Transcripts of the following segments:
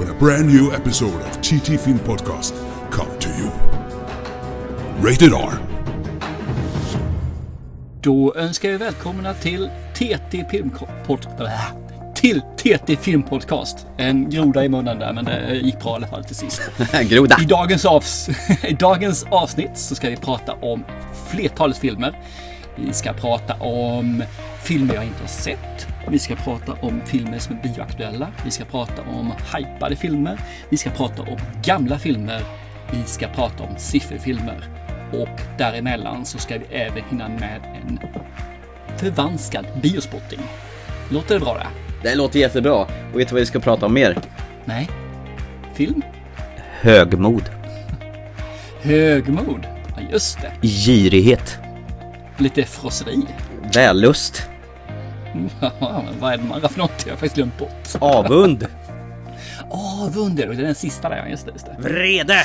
when a brand new episode of TT Film Podcast come to you. Rated R. Då önskar vi välkomna till TT Filmpodcast. Till TT Filmpodcast. En groda i munnen där, men det gick bra i alla fall till sist. Groda. I dagens, avs I dagens avsnitt så ska vi prata om flertalet filmer. Vi ska prata om filmer jag inte har sett. Vi ska prata om filmer som är bioaktuella. Vi ska prata om hypade filmer. Vi ska prata om gamla filmer. Vi ska prata om sifferfilmer. Och däremellan så ska vi även hinna med en förvanskad biospotting. Låter det bra det? Det låter jättebra. Och vet du vad vi ska prata om mer? Nej? Film? Högmod. Högmod? Ja, just det. Girighet. Lite frosseri. Vällust. Ja, men vad är det man för något? Jag har faktiskt glömt bort. Avund. Avunder, och det är den sista där, just det. Just det. Vrede.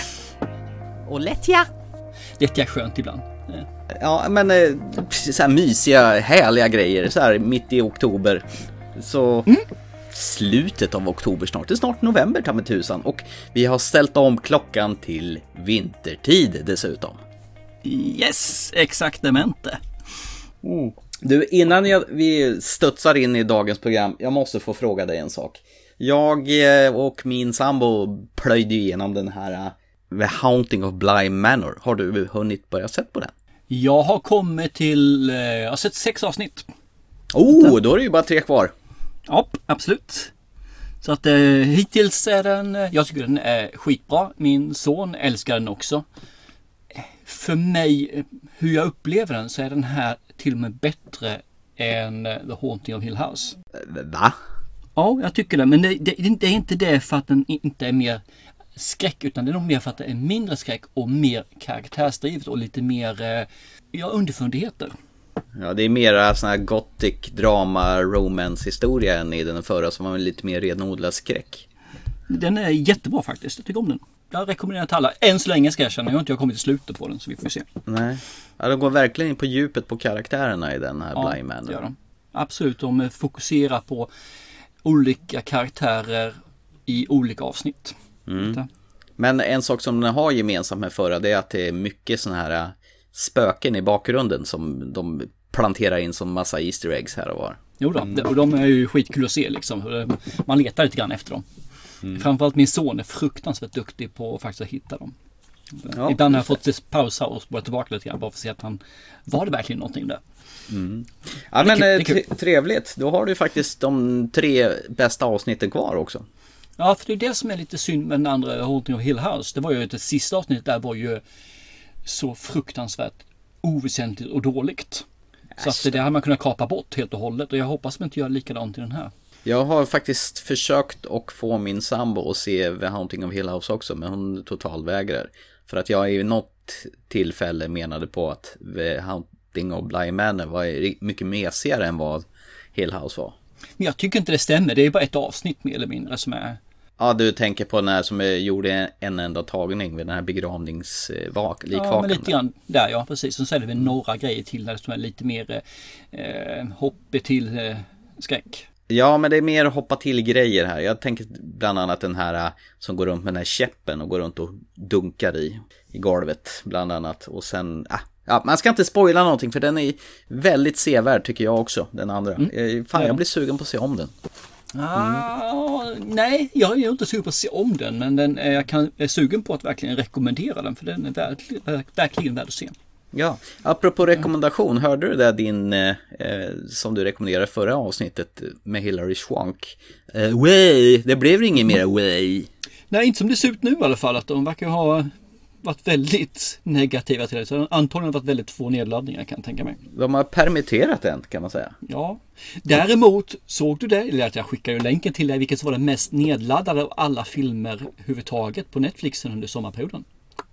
Och lättja. Det är skönt ibland. Ja, men eh, så här mysiga, härliga grejer så här mitt i oktober. Så slutet av oktober snart. Det är snart november ta med tusan. Och vi har ställt om klockan till vintertid dessutom. Yes, exaktamente. Du, innan jag, vi studsar in i dagens program, jag måste få fråga dig en sak. Jag eh, och min sambo plöjde igenom den här eh, The Haunting of Bly Manor. Har du hunnit börja sett på den? Jag har kommit till, eh, jag har sett sex avsnitt. Oh, då är det ju bara tre kvar. Ja, absolut. Så att eh, hittills är den, jag tycker den är skitbra. Min son älskar den också. För mig, hur jag upplever den, så är den här till och med bättre än eh, The Haunting of Hill House. Va? Ja, jag tycker det. Men det, det, det är inte det för att den inte är mer skräck, utan det är nog mer för att det är mindre skräck och mer karaktärsdrivet och lite mer, eh, ja, underfundigheter. Ja, det är mera sån här gothic drama romance historia än i den förra som var lite mer renodlad skräck. Den är jättebra faktiskt. Jag tycker om den. Jag rekommenderar den till alla. Än så länge ska jag känna. Jag har inte kommit till slutet på den så vi får se. Nej. Ja, de går verkligen in på djupet på karaktärerna i den här Bly det Manor. gör de. Absolut, de fokuserar på olika karaktärer i olika avsnitt. Det- Men en sak som den har gemensamt med förra det är att det är mycket sådana här äh, spöken i bakgrunden som de planterar in som massa Easter eggs här och var. Jo då, det- och de är ju skitkul att se liksom. Man letar lite grann efter dem. Framförallt min son är fruktansvärt duktig på att faktiskt att hitta dem. Ja, Ibland har jag fått pausa och spåra tillbaka lite grann bara för att se att han var det verkligen någonting där. Ja men kul, det är eh, kul. tre- trevligt, då har du faktiskt de tre bästa avsnitten kvar också. Ja, för det är det som är lite synd med den andra Haunting of Hill House. Det var ju att det sista avsnittet där var ju så fruktansvärt oväsentligt och dåligt. Så att det där hade man kunnat kapa bort helt och hållet och jag hoppas man inte gör likadant i den här. Jag har faktiskt försökt att få min sambo att se The Haunting of Hill House också, men hon totalvägrar. För att jag i något tillfälle menade på att The Haunting of Bly Manor var mycket mesigare än vad Hill House var. Men jag tycker inte det stämmer. Det är bara ett avsnitt mer eller mindre som är... Ja, du tänker på den här som gjorde en enda tagning vid den här begravningslikvakan. Ja, men lite grann där ja, precis. Så är det väl några grejer till där som är lite mer eh, hoppigt till eh, skräck. Ja, men det är mer hoppa till grejer här. Jag tänker bland annat den här äh, som går runt med den här käppen och går runt och dunkar i, i golvet bland annat. Och sen, ah, ja, man ska inte spoila någonting för den är väldigt sevärd tycker jag också, den andra. Eh, Fan, Ja. jag blir sugen på att se om den. Ah, nej, jag är inte sugen på att se om den, men den är, jag kan, är sugen på att verkligen rekommendera den, för den är verkligen, verkligen värd att se. Ja, apropå rekommendation, hörde du det din, eh, eh, som du rekommenderade förra avsnittet med Hillary Swank? Eh, way, det blev inget mer way. Nej, inte som det ser ut nu i alla fall, att de verkar ha varit väldigt negativa till det. Så antagligen varit väldigt få nedladdningar kan jag tänka mig. De har permitterat den kan man säga. Ja. Däremot, såg du det? Eller att jag skickade ju länken till dig, vilket som var den mest nedladdade av alla filmer överhuvudtaget på Netflix under sommarperioden.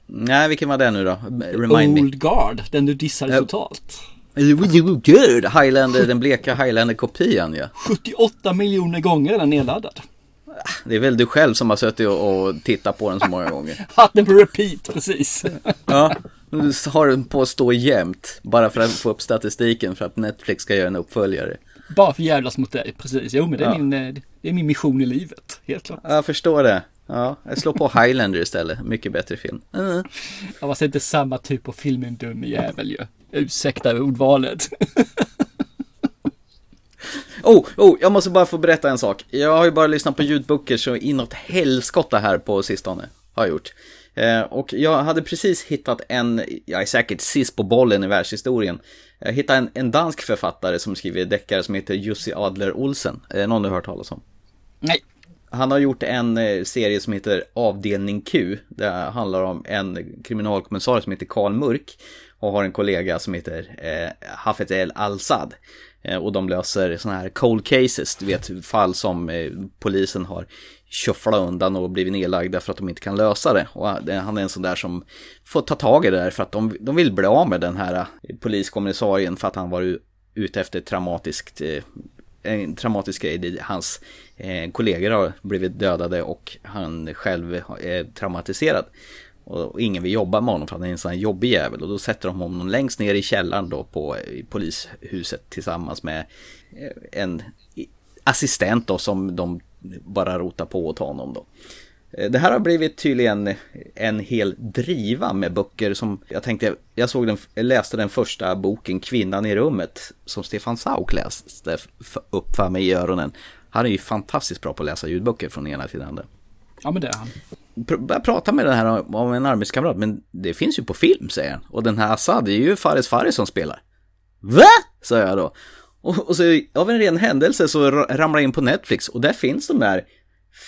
Nej, vilken var det nu då? Remind Old Guard, den du dissade Ja. totalt. me. Good! Highlander, den bleka Highlander-kopian ja. 78 miljoner gånger är den nedladdad. Det är väl du själv som har suttit och, och tittat på den så många gånger. Haft den på repeat, precis. Ja, du har den på att stå jämt. Bara för att få upp statistiken för att Netflix ska göra en uppföljare. Bara för jävlas mot dig, precis. Jo men det är, Ja. min, eh, det är min mission i livet, helt klart. Jag förstår det. Ja, jag slår på Highlander istället. Mycket bättre film. Mm. Jag var inte samma typ av film, en dum jävel ju. Ursäkta ordvalet. Oh, oh, jag måste bara få berätta en sak. Jag har ju bara lyssnat på ljudböcker så inåt helskotta här på sistone. Har jag gjort. Eh, och jag hade precis hittat en, jag är säkert sist på bollen i världshistorien. Jag hittade en, en dansk författare som skriver deckare som heter Jussi Adler Olsen. Eh, någon du har hört talas om? Nej. Han har gjort en eh, serie som heter Avdelning Q. Det handlar om en kriminalkommissarie som heter Karl Mörk och har en kollega som heter eh, Hafez El Al-Sad. Eh, och de löser sådana här cold cases, du vet fall som eh, polisen har shufflat undan och blivit nedlagda för att de inte kan lösa det. Och eh, han- är en sån där som får ta tag i det där för att de, de vill bli av med den här eh, poliskommissarien för att han var ute efter ett traumatiskt eh, en traumatisk grej. Hans eh, kollegor har blivit dödade och han själv är traumatiserad. Och, ingen vill jobba med honom för att han är en sån här jobbig jävel. Och då sätter de honom längst ner i källaren då på polishuset tillsammans med eh, en assistent då som de bara rotar på åt honom då. Eh, Det här har blivit tydligen en hel driva med böcker som jag tänkte, jag såg den, jag läste den första boken Kvinnan i rummet som Stefan Sauk läste upp för mig i öronen. Han är ju fantastiskt bra på att läsa ljudböcker från ena till den andra. Ja men det är han. Pr- Började prata med den här om- en arbetskamrat, men det finns ju på film säger han. Och den här Assad, det är ju Fares Fares som spelar. Va? sa jag då. Och, och så av en ren händelse så ra- ramlar jag in på Netflix och där finns de här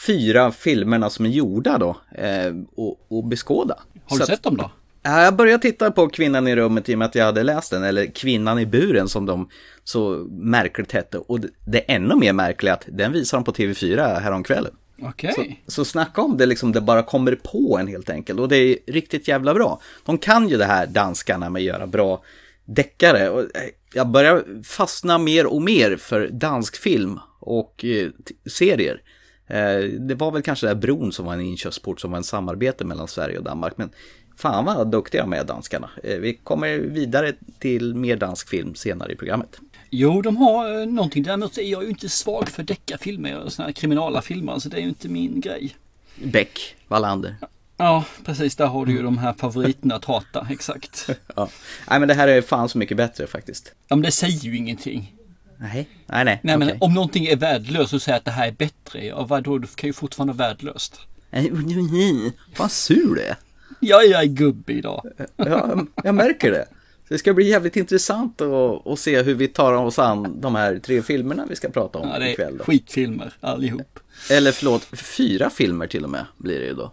fyra filmerna som är gjorda då eh, och, och beskåda. Har du Så sett dem då? Ja, jag började titta på Kvinnan i rummet i och med att jag hade läst den, eller Kvinnan i buren som de så märkligt hette. Och det, är ännu mer märkligt att den visar de på TV4 häromkvällen. Okej. Så snacka om det liksom, det bara kommer på en helt enkelt. Och det är riktigt jävla bra. De kan ju det här danskarna med att göra bra deckare. Och eh, jag börjar fastna mer och mer för dansk film och eh, serier. Eh, det var väl kanske där bron som var en inkörsport som var en samarbete mellan Sverige och Danmark. Men fan vad duktiga de är danskarna. Eh, vi kommer vidare till mer dansk film senare i programmet. Jo, de har eh, någonting. Däremot är jag ju inte svag för deckarfilmer och såna här kriminala filmer, så det är ju inte min grej. Beck, Wallander. Ja, precis. Där har du ju de här favoriterna att hata, exakt. Ja. Nej men det här är fan så mycket bättre faktiskt. Ja, men det säger ju ingenting. Nej, nej, nej. Nej, men okej. om någonting är värdelöst och säger att det här är bättre, ja vadå, det kan ju fortfarande vara värdelöst. Vad sur du är. Ja, jag är gubbig idag. Ja, jag märker det. Så det ska bli jävligt intressant att, att se hur vi tar oss an de här tre filmerna vi ska prata om Ja, det ikväll. är Då. skitfilmer allihop. Eller förlåt, fyra filmer till och med blir det ju då.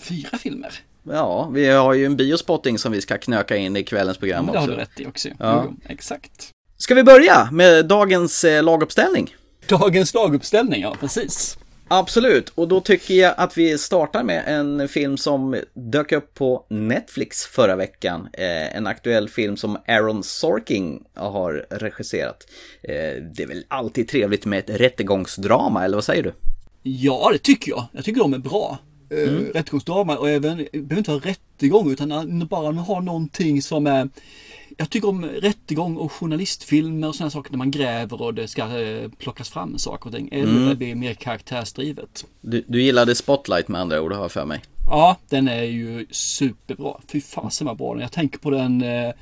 Fyra filmer? Ja, vi har ju en biospotting som vi ska knöka in i kvällens program men det har också. du rätt i också. Ja. Jo, exakt. Ska vi börja med dagens eh, laguppställning? Dagens laguppställning, ja precis. Absolut, och då tycker jag att vi startar med en film som dök upp på Netflix förra veckan. Eh, en aktuell film som Aaron Sorkin har regisserat. Eh, det är väl alltid trevligt med ett rättegångsdrama, eller vad säger du? Ja, det tycker jag. Jag tycker de är bra. Mm. Rättegångsdrama och även, behöver inte vara rättegång utan bara har någonting som är jag tycker om rättegång och journalistfilmer och sådana saker när man gräver och det ska eh, plockas fram saker och ting. Eller det blir mer karaktärsdrivet. Du, du gillade Spotlight med andra ord, har jag för mig. Ja, den är ju superbra. Fy fasen vad bra den. Jag tänker på den eh,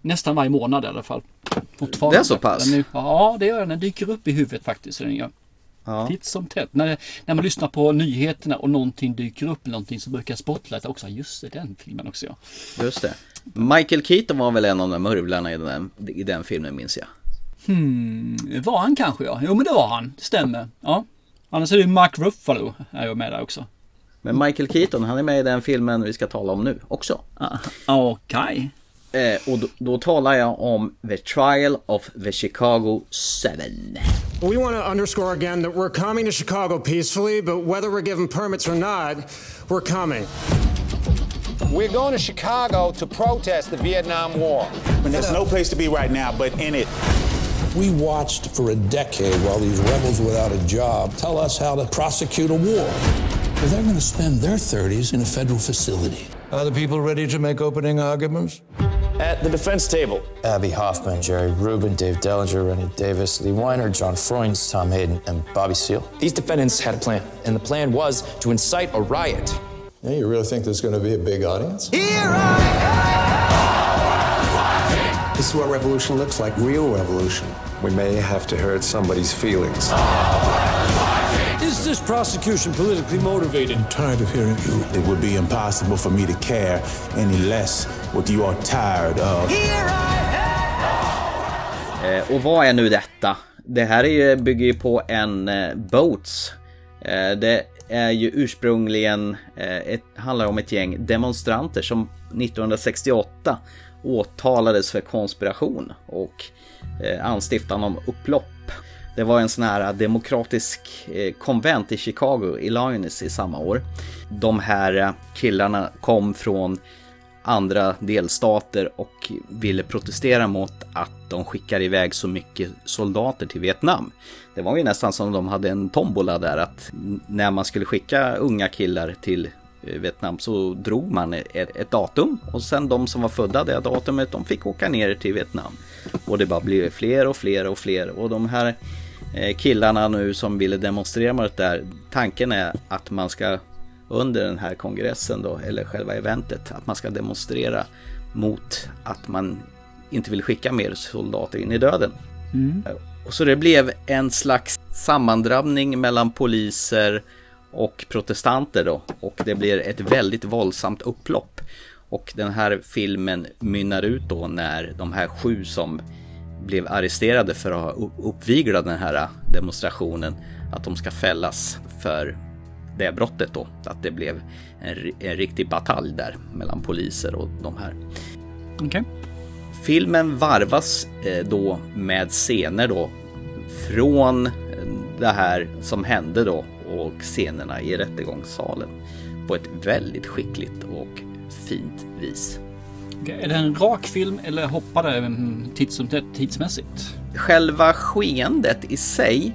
nästan varje månad i alla fall. Det är så pass? Den ja, det gör den. Den dyker upp i huvudet faktiskt. Den gör. Ja. Titt som tätt. När, när man lyssnar på nyheterna och någonting dyker upp någonting så brukar Spotlight också, just det, den filmen också ja. Just det. Michael Keaton var väl en av de murvlarna i den, i den filmen, minns jag. Hmm, var han kanske ja? Jo men det var han, det stämmer. Ja. Annars är det ju Mark Ruffalo är ju med där också. Men Michael Keaton, han är med i den filmen vi ska tala om nu också. Ah, Okej. Eh, och då, då talar jag om The Trial of the Chicago 7. We want to underscore again that we're coming to Chicago peacefully, but whether we're given permits or not, we're coming. We're going to Chicago to protest the Vietnam War. And there's no place to be right now but in it. We watched for a decade while these rebels without a job tell us how to prosecute a war. Well, they're going to spend their 30s in a federal facility. Are the people ready to make opening arguments? At the defense table, Abby Hoffman, Jerry Rubin, Dave Dellinger, Rennie Davis, Lee Weiner, John Freund, Tom Hayden, and Bobby Seale. these defendants had a plan, and the plan was to incite a riot. Yeah, you really think there's going to be a big audience? This is what revolution looks like real revolution. We may have to hurt somebody's feelings. Is this prosecution politically motivated? I'm tired of hearing you. It would be impossible for me to care any less what you are tired of. Eh, och vad är nu detta? Det här är ju, bygger ju på en eh, Boats. Eh, det är ju ursprungligen, eh, ett, handlar om ett gäng demonstranter som 1968 åtalades för konspiration och eh, anstiftan om upplopp. Det var en sån här eh, demokratisk konvent i Chicago, Illinois, i samma år. De här killarna kom från andra delstater och ville protestera mot att de skickar iväg så mycket soldater till Vietnam. Det var ju nästan som de hade en tombola där att när man skulle skicka unga killar till eh, Vietnam så drog man ett, ett datum och sen de som var födda det datumet de fick åka ner till Vietnam. Och det bara blev fler och fler och fler och de här eh, killarna nu som ville demonstrera mot det där. Tanken är att man ska under den här kongressen då, eller själva eventet, att man ska demonstrera mot att man inte vill skicka mer soldater in i döden. Och så det blev en slags sammandrabbning mellan poliser och protestanter då. Och det blir ett väldigt våldsamt upplopp. Och den här filmen mynnar ut då när de här sju som blev arresterade för att ha uppviglat den här demonstrationen, att de ska fällas för det brottet då. Att det blev en, en riktig batalj där mellan poliser och de här. Okej. Filmen varvas eh, då med scener då från eh, det här som hände då och scenerna i rättegångssalen på ett väldigt skickligt och fint vis. Är det en rak film eller hoppar det tids, tidsmässigt? Själva skeendet i sig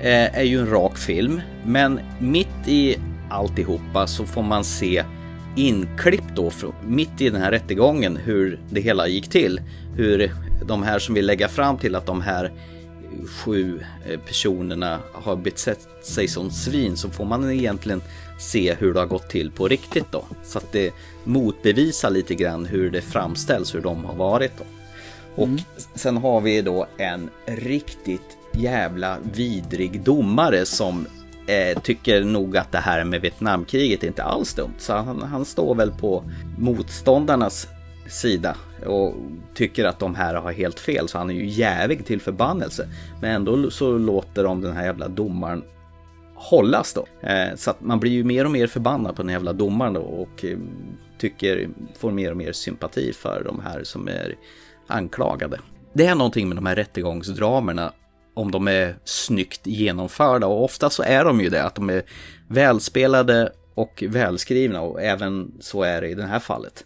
eh, är ju en rak film, men mitt i alltihopa så får man se inklipp då, mitt i den här rättegången, hur det hela gick till. Hur de här som vill lägga fram till att de här sju eh, personerna har betett sig som svin så får man egentligen se hur det har gått till på riktigt då. Så att det motbevisar lite grann hur det framställs, hur de har varit då. Och sen har vi då en riktigt jävla vidrig domare som eh, tycker nog att det här med Vietnamkriget är inte alls dumt. Så han, han står väl på motståndarnas sida och tycker att de här har helt fel. Så han är ju jävig till förbannelse. Men ändå så låter de den här jävla domaren hållas då. Eh, så att man blir ju mer och mer förbannad på den jävla domaren då och eh, tycker, får mer och mer sympati för de här som är anklagade. Det är någonting med de här rättegångsdramerna om de är snyggt genomförda och ofta så är de ju det, att de är välspelade och välskrivna och även så är det i det här fallet.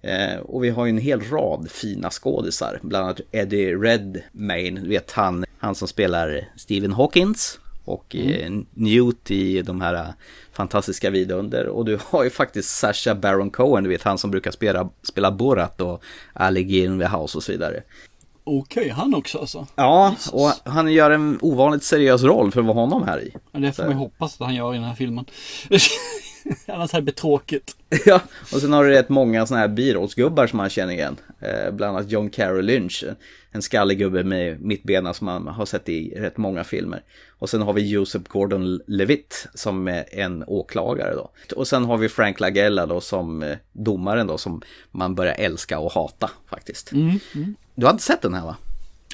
Eh, och vi har ju en hel rad fina skådisar, bland annat Eddie Redmayne, du vet han, han som spelar Stephen Hawkins och eh, Newt i de här eh, fantastiska vidunder. Och du har ju faktiskt Sasha Baron Cohen, du vet han som brukar spela, spela Borat och in the House och så vidare. Okej, han också alltså. Ja, och han gör en ovanligt seriös roll för att vara honom här i. Det får man ju hoppas att han gör i den här filmen. Annars hade det tråkigt. Ja, och sen har du rätt många sådana här birollsgubbar som man känner igen. Eh, bland annat John Carroll Lynch, en skallig gubbe med mittbena som man har sett i rätt många filmer. Och sen har vi Joseph Gordon-Levitt som är en åklagare då. Och sen har vi Frank Lagella då som eh, domaren då som man börjar älska och hata faktiskt. Du har inte sett den här va?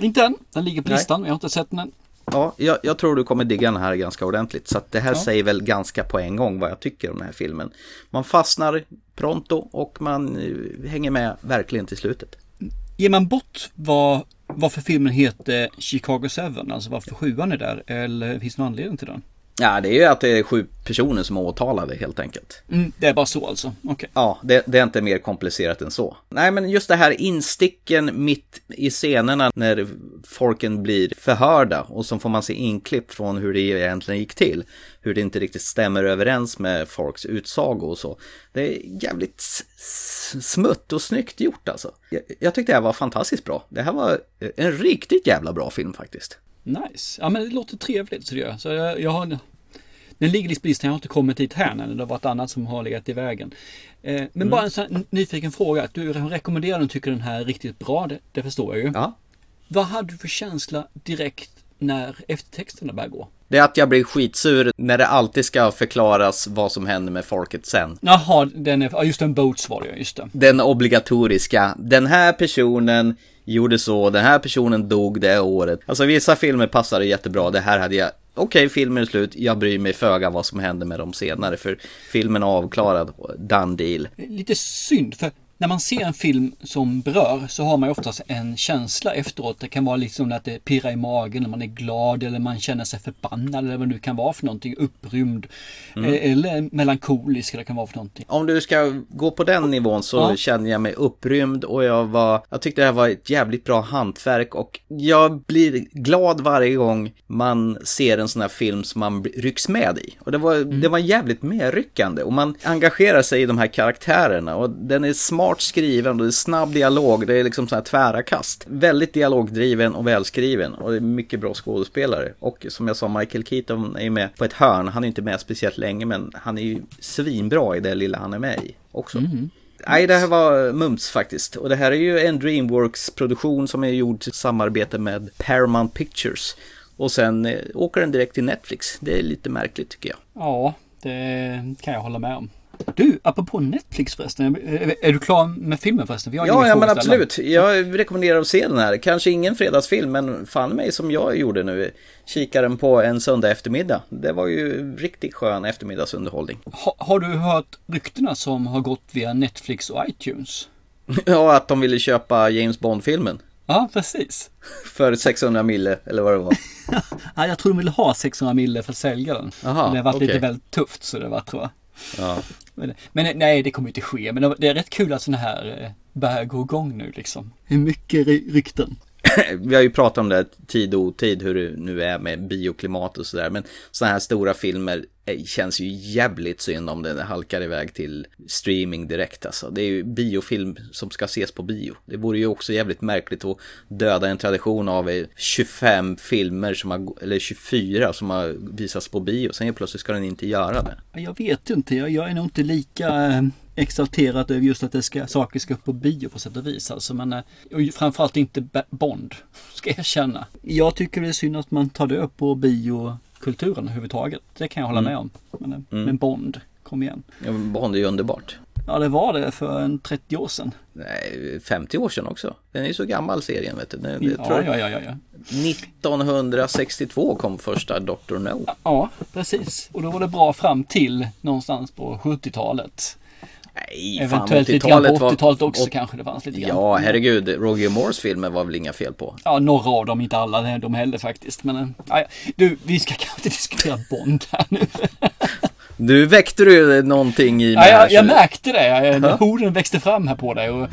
Inte än, den ligger på listan, men jag har inte sett den än. Ja, jag, jag, tror du kommer digga den här ganska ordentligt. Så att det här ja. säger väl ganska på en gång vad jag tycker om den här filmen. Man fastnar pronto och man eh, hänger med verkligen till slutet. Ger man bort vad, varför filmen heter Chicago 7, alltså varför sjuan är där, eller finns det någon anledning till den? Ja, det är ju att det är sju personer som är åtalade helt enkelt. Mm, det är bara så alltså? Okay. Ja, det, det, är inte mer komplicerat än så. Nej, men just det här insticken mitt i scenerna när folken blir förhörda och så får man se inklipp från hur det egentligen gick till. Hur det inte riktigt stämmer överens med folks utsago och så. Det är jävligt smutt och snyggt gjort alltså. Jag, jag tyckte det här var fantastiskt bra. Det här var en riktigt jävla bra film faktiskt. Nice. Ja men det låter trevligt tycker jag. Så jag, jag har... Den ligger liksom på listan, jag har inte kommit dit här när det har varit annat som har legat i vägen. Eh, men mm. bara en sån nyfiken fråga. Du rekommenderar den och tycker den här är riktigt bra, det, det förstår jag ju. Ja. Vad hade du för känsla direkt när eftertexterna börjar gå? Det är att jag blir skitsur när det alltid ska förklaras vad som händer med folket sen. Jaha, den är, just en Boats var det just det. Den obligatoriska. Den här personen gjorde så, den här personen dog det året. Alltså vissa filmer passade jättebra, det här hade jag Okej, okay, filmen är slut, jag bryr mig föga vad som händer med dem senare för filmen är avklarad, done deal. Lite synd, för när man ser en film som berör så har man oftast en känsla efteråt. Det kan vara liksom att det pirrar i magen, när man är glad eller man känner sig förbannad eller vad det nu kan vara för någonting. Upprymd. Mm. Eh, eller melankolisk eller kan vara för någonting. Om du ska gå på den nivån så ja. känner jag mig upprymd och jag var, jag tyckte det här var ett jävligt bra hantverk och jag blir glad varje gång man ser en sån här film som man rycks med i. Och det var, mm. det var jävligt medryckande och man engagerar sig i de här karaktärerna och den är smart smart skriven och det är snabb dialog. Det är liksom så här tvära kast. Väldigt dialogdriven och välskriven och det är mycket bra skådespelare. Och som jag sa, Michael Keaton är med på ett hörn. Han är inte med speciellt länge men han är ju svinbra i det lilla han är med i också. Mm. Nej, det här var mums faktiskt. Och det här är ju en Dreamworks-produktion som är gjord i samarbete med Paramount Pictures. Och sen eh, åker den direkt till Netflix. Det är lite märkligt tycker jag. Ja, det kan jag hålla med om. Du, apropå Netflix förresten. Är du klar med filmen förresten? ja, ja men absolut. Jag rekommenderar att se den här. Kanske ingen fredagsfilm, men fan mig som jag gjorde nu. Kikaren på en söndag eftermiddag. Det var ju riktigt skön eftermiddagsunderhållning. Ha, har du hört ryktena som har gått via Netflix och iTunes? ja, att de ville köpa James Bond-filmen. Ja, precis. För 600 mille, eller vad det var. ja, jag tror de ville ha 600 mille för att sälja den. Aha, det har varit okay. lite väldigt tufft så det var tror jag. Ja. Men, men, nej, det kommer inte ske. Men det är rätt kul att sådana här eh, börjar gå igång nu liksom. Hur mycket rykten. vi har ju pratat om det tid och otid hur det nu är med bioklimat och sådär. Men sådana här stora filmer eh, känns ju jävligt synd om det halkar iväg till streaming direkt alltså. Det är ju biofilm som ska ses på bio. Det vore ju också jävligt märkligt att döda en tradition av eh, 25 filmer som har, eller 24 som har visats på bio. Sen plötsligt ska den inte göra det. Jag vet inte, jag, jag är nog inte lika eh, exalterat över just att det ska, saker ska upp på bio på sätt och vis. Alltså, men, eh, och framförallt inte Bond, ska jag känna. Jag tycker det är synd att man tar död på biokulturen överhuvudtaget. Det kan jag hålla mm. med om. Men, eh, mm. men Bond, kom igen. Ja, Bond är ju underbart. Ja, det var det för en 30 år sedan. Nej, 50 år sedan också. Den är ju så gammal serien, vet du. Den, ja, tror ja, ja, ja, ja. 1962 kom första Dr. No. Ja, precis. Och då var det bra fram till någonstans på 70-talet. Nej, Eventuellt lite grann på 80-talet också och, kanske det fanns lite grann. Ja, herregud. Roger Moores filmer var väl inga fel på. Ja, några av dem, inte alla de heller faktiskt. Men äh, du, vi ska kanske inte diskutera Bond här nu. Nu väckte du någonting i mig. Ja, jag, jag märkte det. Horden växte fram här på dig och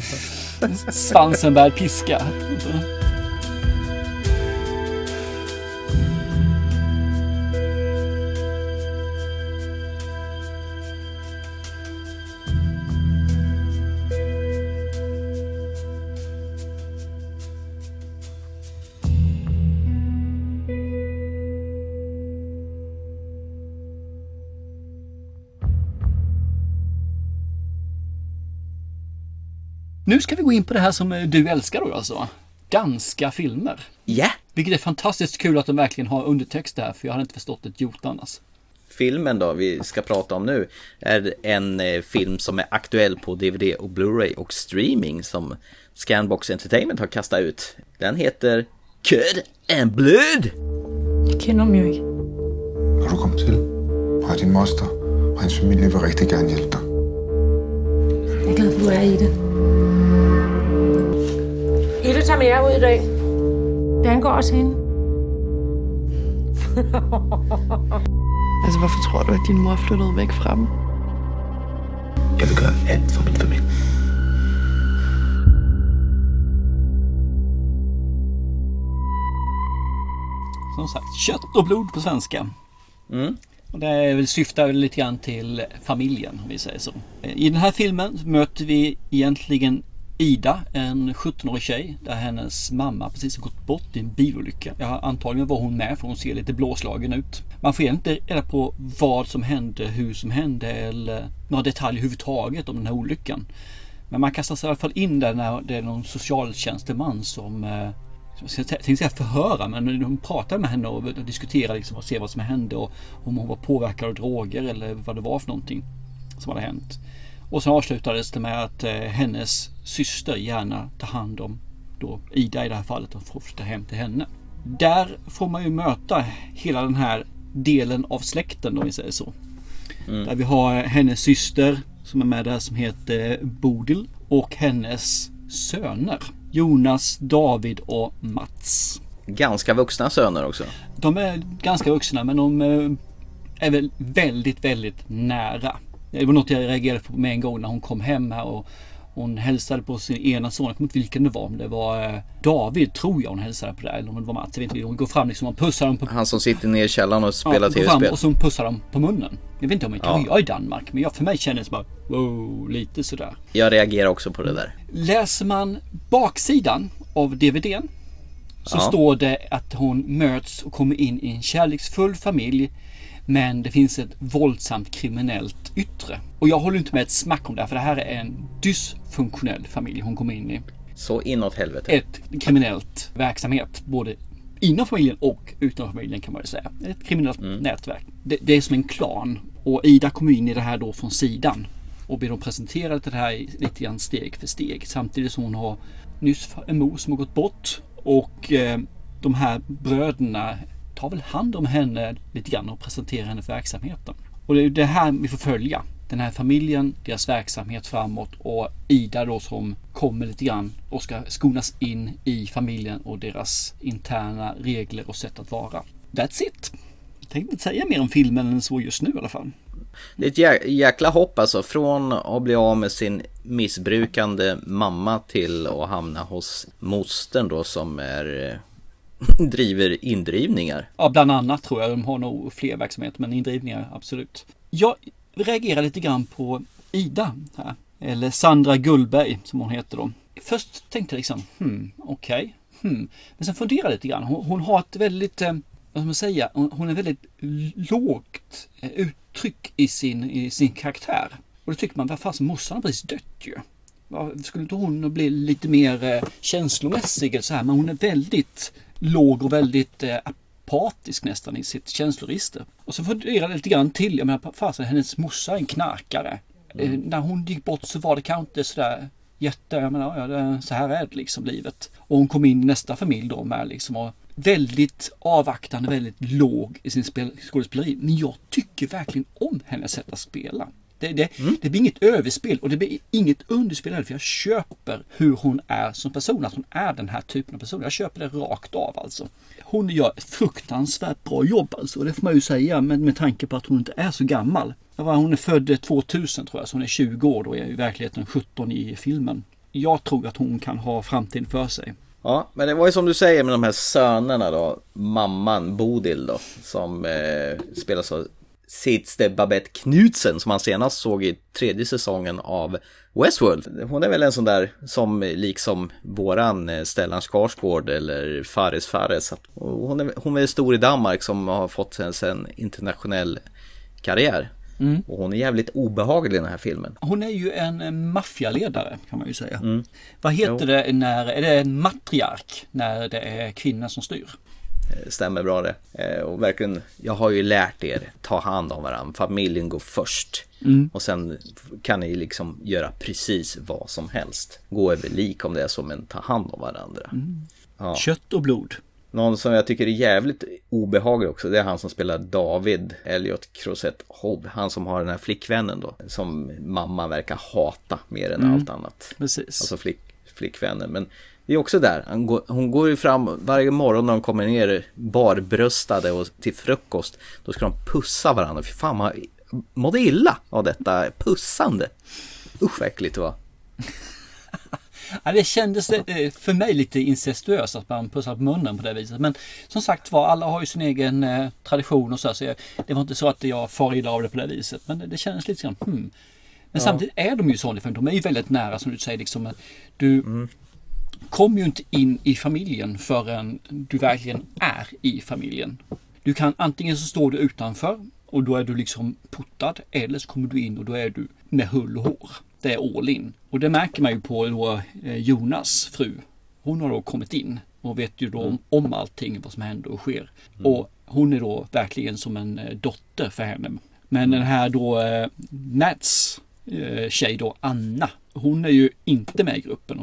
svansen började piska. Nu ska vi gå in på det här som du älskar då alltså. Danska filmer. Ja. Yeah. Vilket är fantastiskt kul att de verkligen har undertext där, för jag hade inte förstått ett jot annars. Filmen då vi ska prata om nu är en eh, film som är aktuell på DVD och Blu-ray och streaming som Scanbox Entertainment har kastat ut. Den heter Köd and Blood. Jeg kender dem ikke. Når du kom til, fra din moster og hans familie vil rigtig gerne hjælpe dig. Jeg er glad for, at du er i det. Tager med jer ud i dag. Det angår også hende. Altså, hvorfor tror du, at din mor flyttede væk fra dem? Jeg vil gøre alt for min familie. Som sagt, kött och blod på svenska. Mm. Och det syftar lite grann till familjen, om vi säger så. I den här filmen möter vi egentligen Ida, en 17-årig tjej där hennes mamma precis har gått bort i en bilolycka. Ja, antagligen var hon med för hon ser lite blåslagen ut. Man får inte reda på vad som hände, hur som hände eller några detaljer överhuvudtaget om den här olyckan. Men man kastas i alla fall in där när det är någon socialtjänsteman som eh, jag tänkte säga förhöra, men de pratar med henne och diskuterar liksom och ser vad som hände och om hon var påverkad av droger eller vad det var för någonting som hade hänt. Och sen avslutades det med att eh, hennes syster gärna tar hand om då Ida i det här fallet och får flytta hem till henne. Där får man ju möta hela den här delen av släkten om vi säger så. Mm. Där vi har hennes syster som är med där som heter Bodil och hennes söner. Jonas, David och Mats. Ganska vuxna söner också. De är ganska vuxna men de eh, är väl väldigt, väldigt nära. Det var något jag reagerade på med en gång när hon kom hem här och hon hälsade på sin ena son. Jag kommer inte vilken det var. Om det var eh, David tror jag hon hälsade på det. Eller om det var Mats. Jag vet inte. Hon går fram liksom och pussar dem på... Han som sitter ner i källaren och spelar ja, tv-spel. Och så pussar dem på munnen. Jag vet inte om jag Ja. ja. jag i Danmark. Men jag, för mig kändes det bara wow, lite sådär. Jag reagerar också på det där. Läser man baksidan av DVDn så Ja. står det att hon möts och kommer in i en kärleksfull familj men det finns ett våldsamt kriminellt yttre. Och jag håller inte med ett smack om det här för det här är en dysfunktionell familj hon kommer in i. Så inåt helvete. Ett kriminellt verksamhet både inom familjen och utanför familjen kan man ju säga. Ett kriminellt nätverk. Det, det är som en klan och Ida kommer in i det här då från sidan och blir då presenterad till det här lite grann steg för steg samtidigt som hon har nyss en mor som har gått bort och eh, de här bröderna tar väl hand om henne lite grann och presenterar henne för verksamheten. Och det är det här vi får följa. Den här familjen, deras verksamhet framåt och Ida då som kommer lite grann och ska skonas in i familjen och deras interna regler och sätt att vara. That's it. Jag tänkte inte säga mer om filmen än så just nu i alla fall. Det är ett jä- jäkla hopp alltså. Från att bli av med sin missbrukande mamma till att hamna hos mostern då som är eh, driver indrivningar. Ja, bland annat tror jag. De har nog fler verksamheter, men indrivningar absolut. Jag reagerar lite grann på Ida här. Eller Sandra Gullberg som hon heter då. Först tänkte jag liksom, hmm, okej. Hmm. Men sen funderade jag lite grann. Hon, hon har ett väldigt, eh, vad ska man säga, hon, hon är väldigt lågt eh, uttryck i sin, i sin karaktär. Och då tycker man, vad fasen, morsan har precis dött ju. Skulle inte hon bli lite mer eh, känslomässig eller så här? Men hon är väldigt låg och väldigt eh, apatisk nästan i sitt känsloregister. Och så funderade jag lite grann till. Jag menar, fasen, hennes morsa är en knarkare. Eh, när hon gick bort så var det kanske inte sådär jätte, jag menar, ja, det, så här är det liksom livet. Och hon kom in i nästa familj då med liksom och väldigt avvaktande, väldigt låg i sin spel, skådespeleri. Men jag tycker verkligen om hennes sätt att spela. Det, det, det blir inget överspel och det blir inget underspel heller för jag köper hur hon är som person. Att hon är den här typen av person. Jag köper det rakt av alltså. Hon gör ett fruktansvärt bra jobb alltså. Och det får man ju säga med, med tanke på att hon inte är så gammal. Hon är född 2000 tror jag, så hon är 20 år då och är i verkligheten 17 i filmen. Jag tror att hon kan ha framtiden för sig. Ja, men det var ju som du säger med de här sönerna då. Mamman Bodil då. Som eh, spelas av Sidste Babette Knudsen som man senast såg i tredje säsongen av Westworld. Hon är väl en sån där som liksom våran eh, Stellan Skarsgård eller Fares Fares. Hon är, hon är stor i Danmark som har fått en, en internationell karriär. Mm. Och hon är jävligt obehaglig i den här filmen. Hon är ju en eh, maffialedare kan man ju säga. Mm. Vad heter Jo. det när, är det en matriark när det är kvinnan som styr? Eh, Stämmer bra det. Eh, Och verkligen, jag har ju lärt er, ta hand om varandra. Familjen går först. Mm. Och sen kan ni liksom göra precis vad som helst. Gå över lik om det är så, men ta hand om varandra. Mm. Ja. Kött och blod. Någon som jag tycker är jävligt obehaglig också, det är han som spelar David Elliot Crosette Hobb. Han som har den här flickvännen då, som mamma verkar hata mer än Mm. allt annat. Precis. Alltså flick, flickvännen. Men det är också där, hon går, hon går ju fram varje morgon när de kommer ner barbröstade och till frukost. Då ska de pussa varandra. Fy fan, man mådde illa av detta pussande. Usch vad äckligt det var. Ja, det kändes eh, för mig lite incestuöst att man pussar på munnen på det viset. Men som sagt var, alla har ju sin egen eh, tradition och så. här, så jag, det var inte så att jag far illa av det på det viset. Men det, det kändes lite grann, hmm. Men Ja. samtidigt är de ju sådana, för de är ju väldigt nära som du säger. Liksom, du kommer ju inte in i familjen förrän du verkligen är i familjen. Du kan antingen så står du utanför och då är du liksom portad eller så kommer du in och då är du med hull och hår. Det är all in. Och det märker man ju på då eh, Jonas fru. Hon har då kommit in och vet ju då om, om allting vad som händer och sker. Och hon är då verkligen som en eh, dotter för henne. Men den här då eh, Nats tjej då, Anna. Hon är ju inte med i gruppen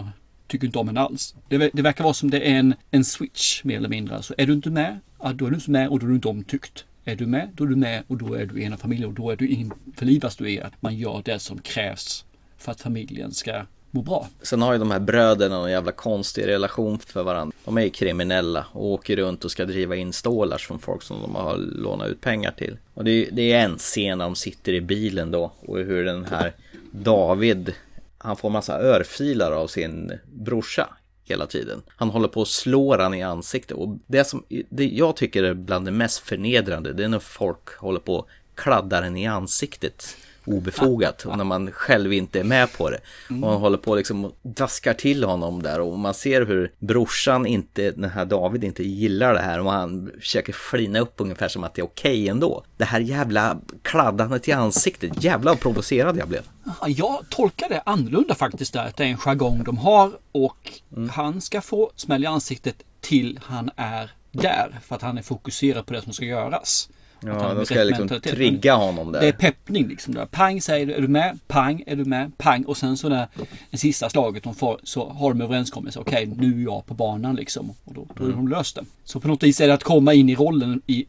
tycker inte om henne alls. Det, det verkar vara som det är en, en switch mer eller mindre. Alltså är du inte med, ja, då är du inte med och då är du inte omtyckt. Är du med, då är du med och då är du i en av familjen och då är du införlivas du i att man gör det som krävs för att familjen ska må bra. Sen har ju de här bröderna en jävla konstig relation för varandra. De är ju kriminella och åker runt och ska driva in stålar från folk som de har lånat ut pengar till. Och det är, det är en scen när de sitter i bilen då och hur den här David, han får massa örfilar av sin brorsa hela tiden. Han håller på att slå han i ansiktet och det som det jag tycker är bland det mest förnedrande det är när folk håller på att kladda den i ansiktet obefogat och när man själv inte är med på det. Och man håller på liksom och daskar till honom där och man ser hur brorsan inte, den här David inte gillar det här och han försöker flina upp ungefär som att det är okej ändå. Det här jävla kladdandet i ansiktet, jävla provocerad jag blev. Ja, Jag tolkar det annorlunda faktiskt där. Att det är en jargong de har och han ska få smäll i ansiktet till han är där. För att han är fokuserad på det som ska göras. Ja, de ska liksom mentalitet. trigga honom Det är där. peppning liksom. Där. Pang säger du, är du med? Pang, är du med? Pang. Och sen så när det sista slaget de får så har de överenskommelse. Okej, nu är jag på banan liksom. Och då, då är de löst det. Så på något vis är det att komma in i rollen, i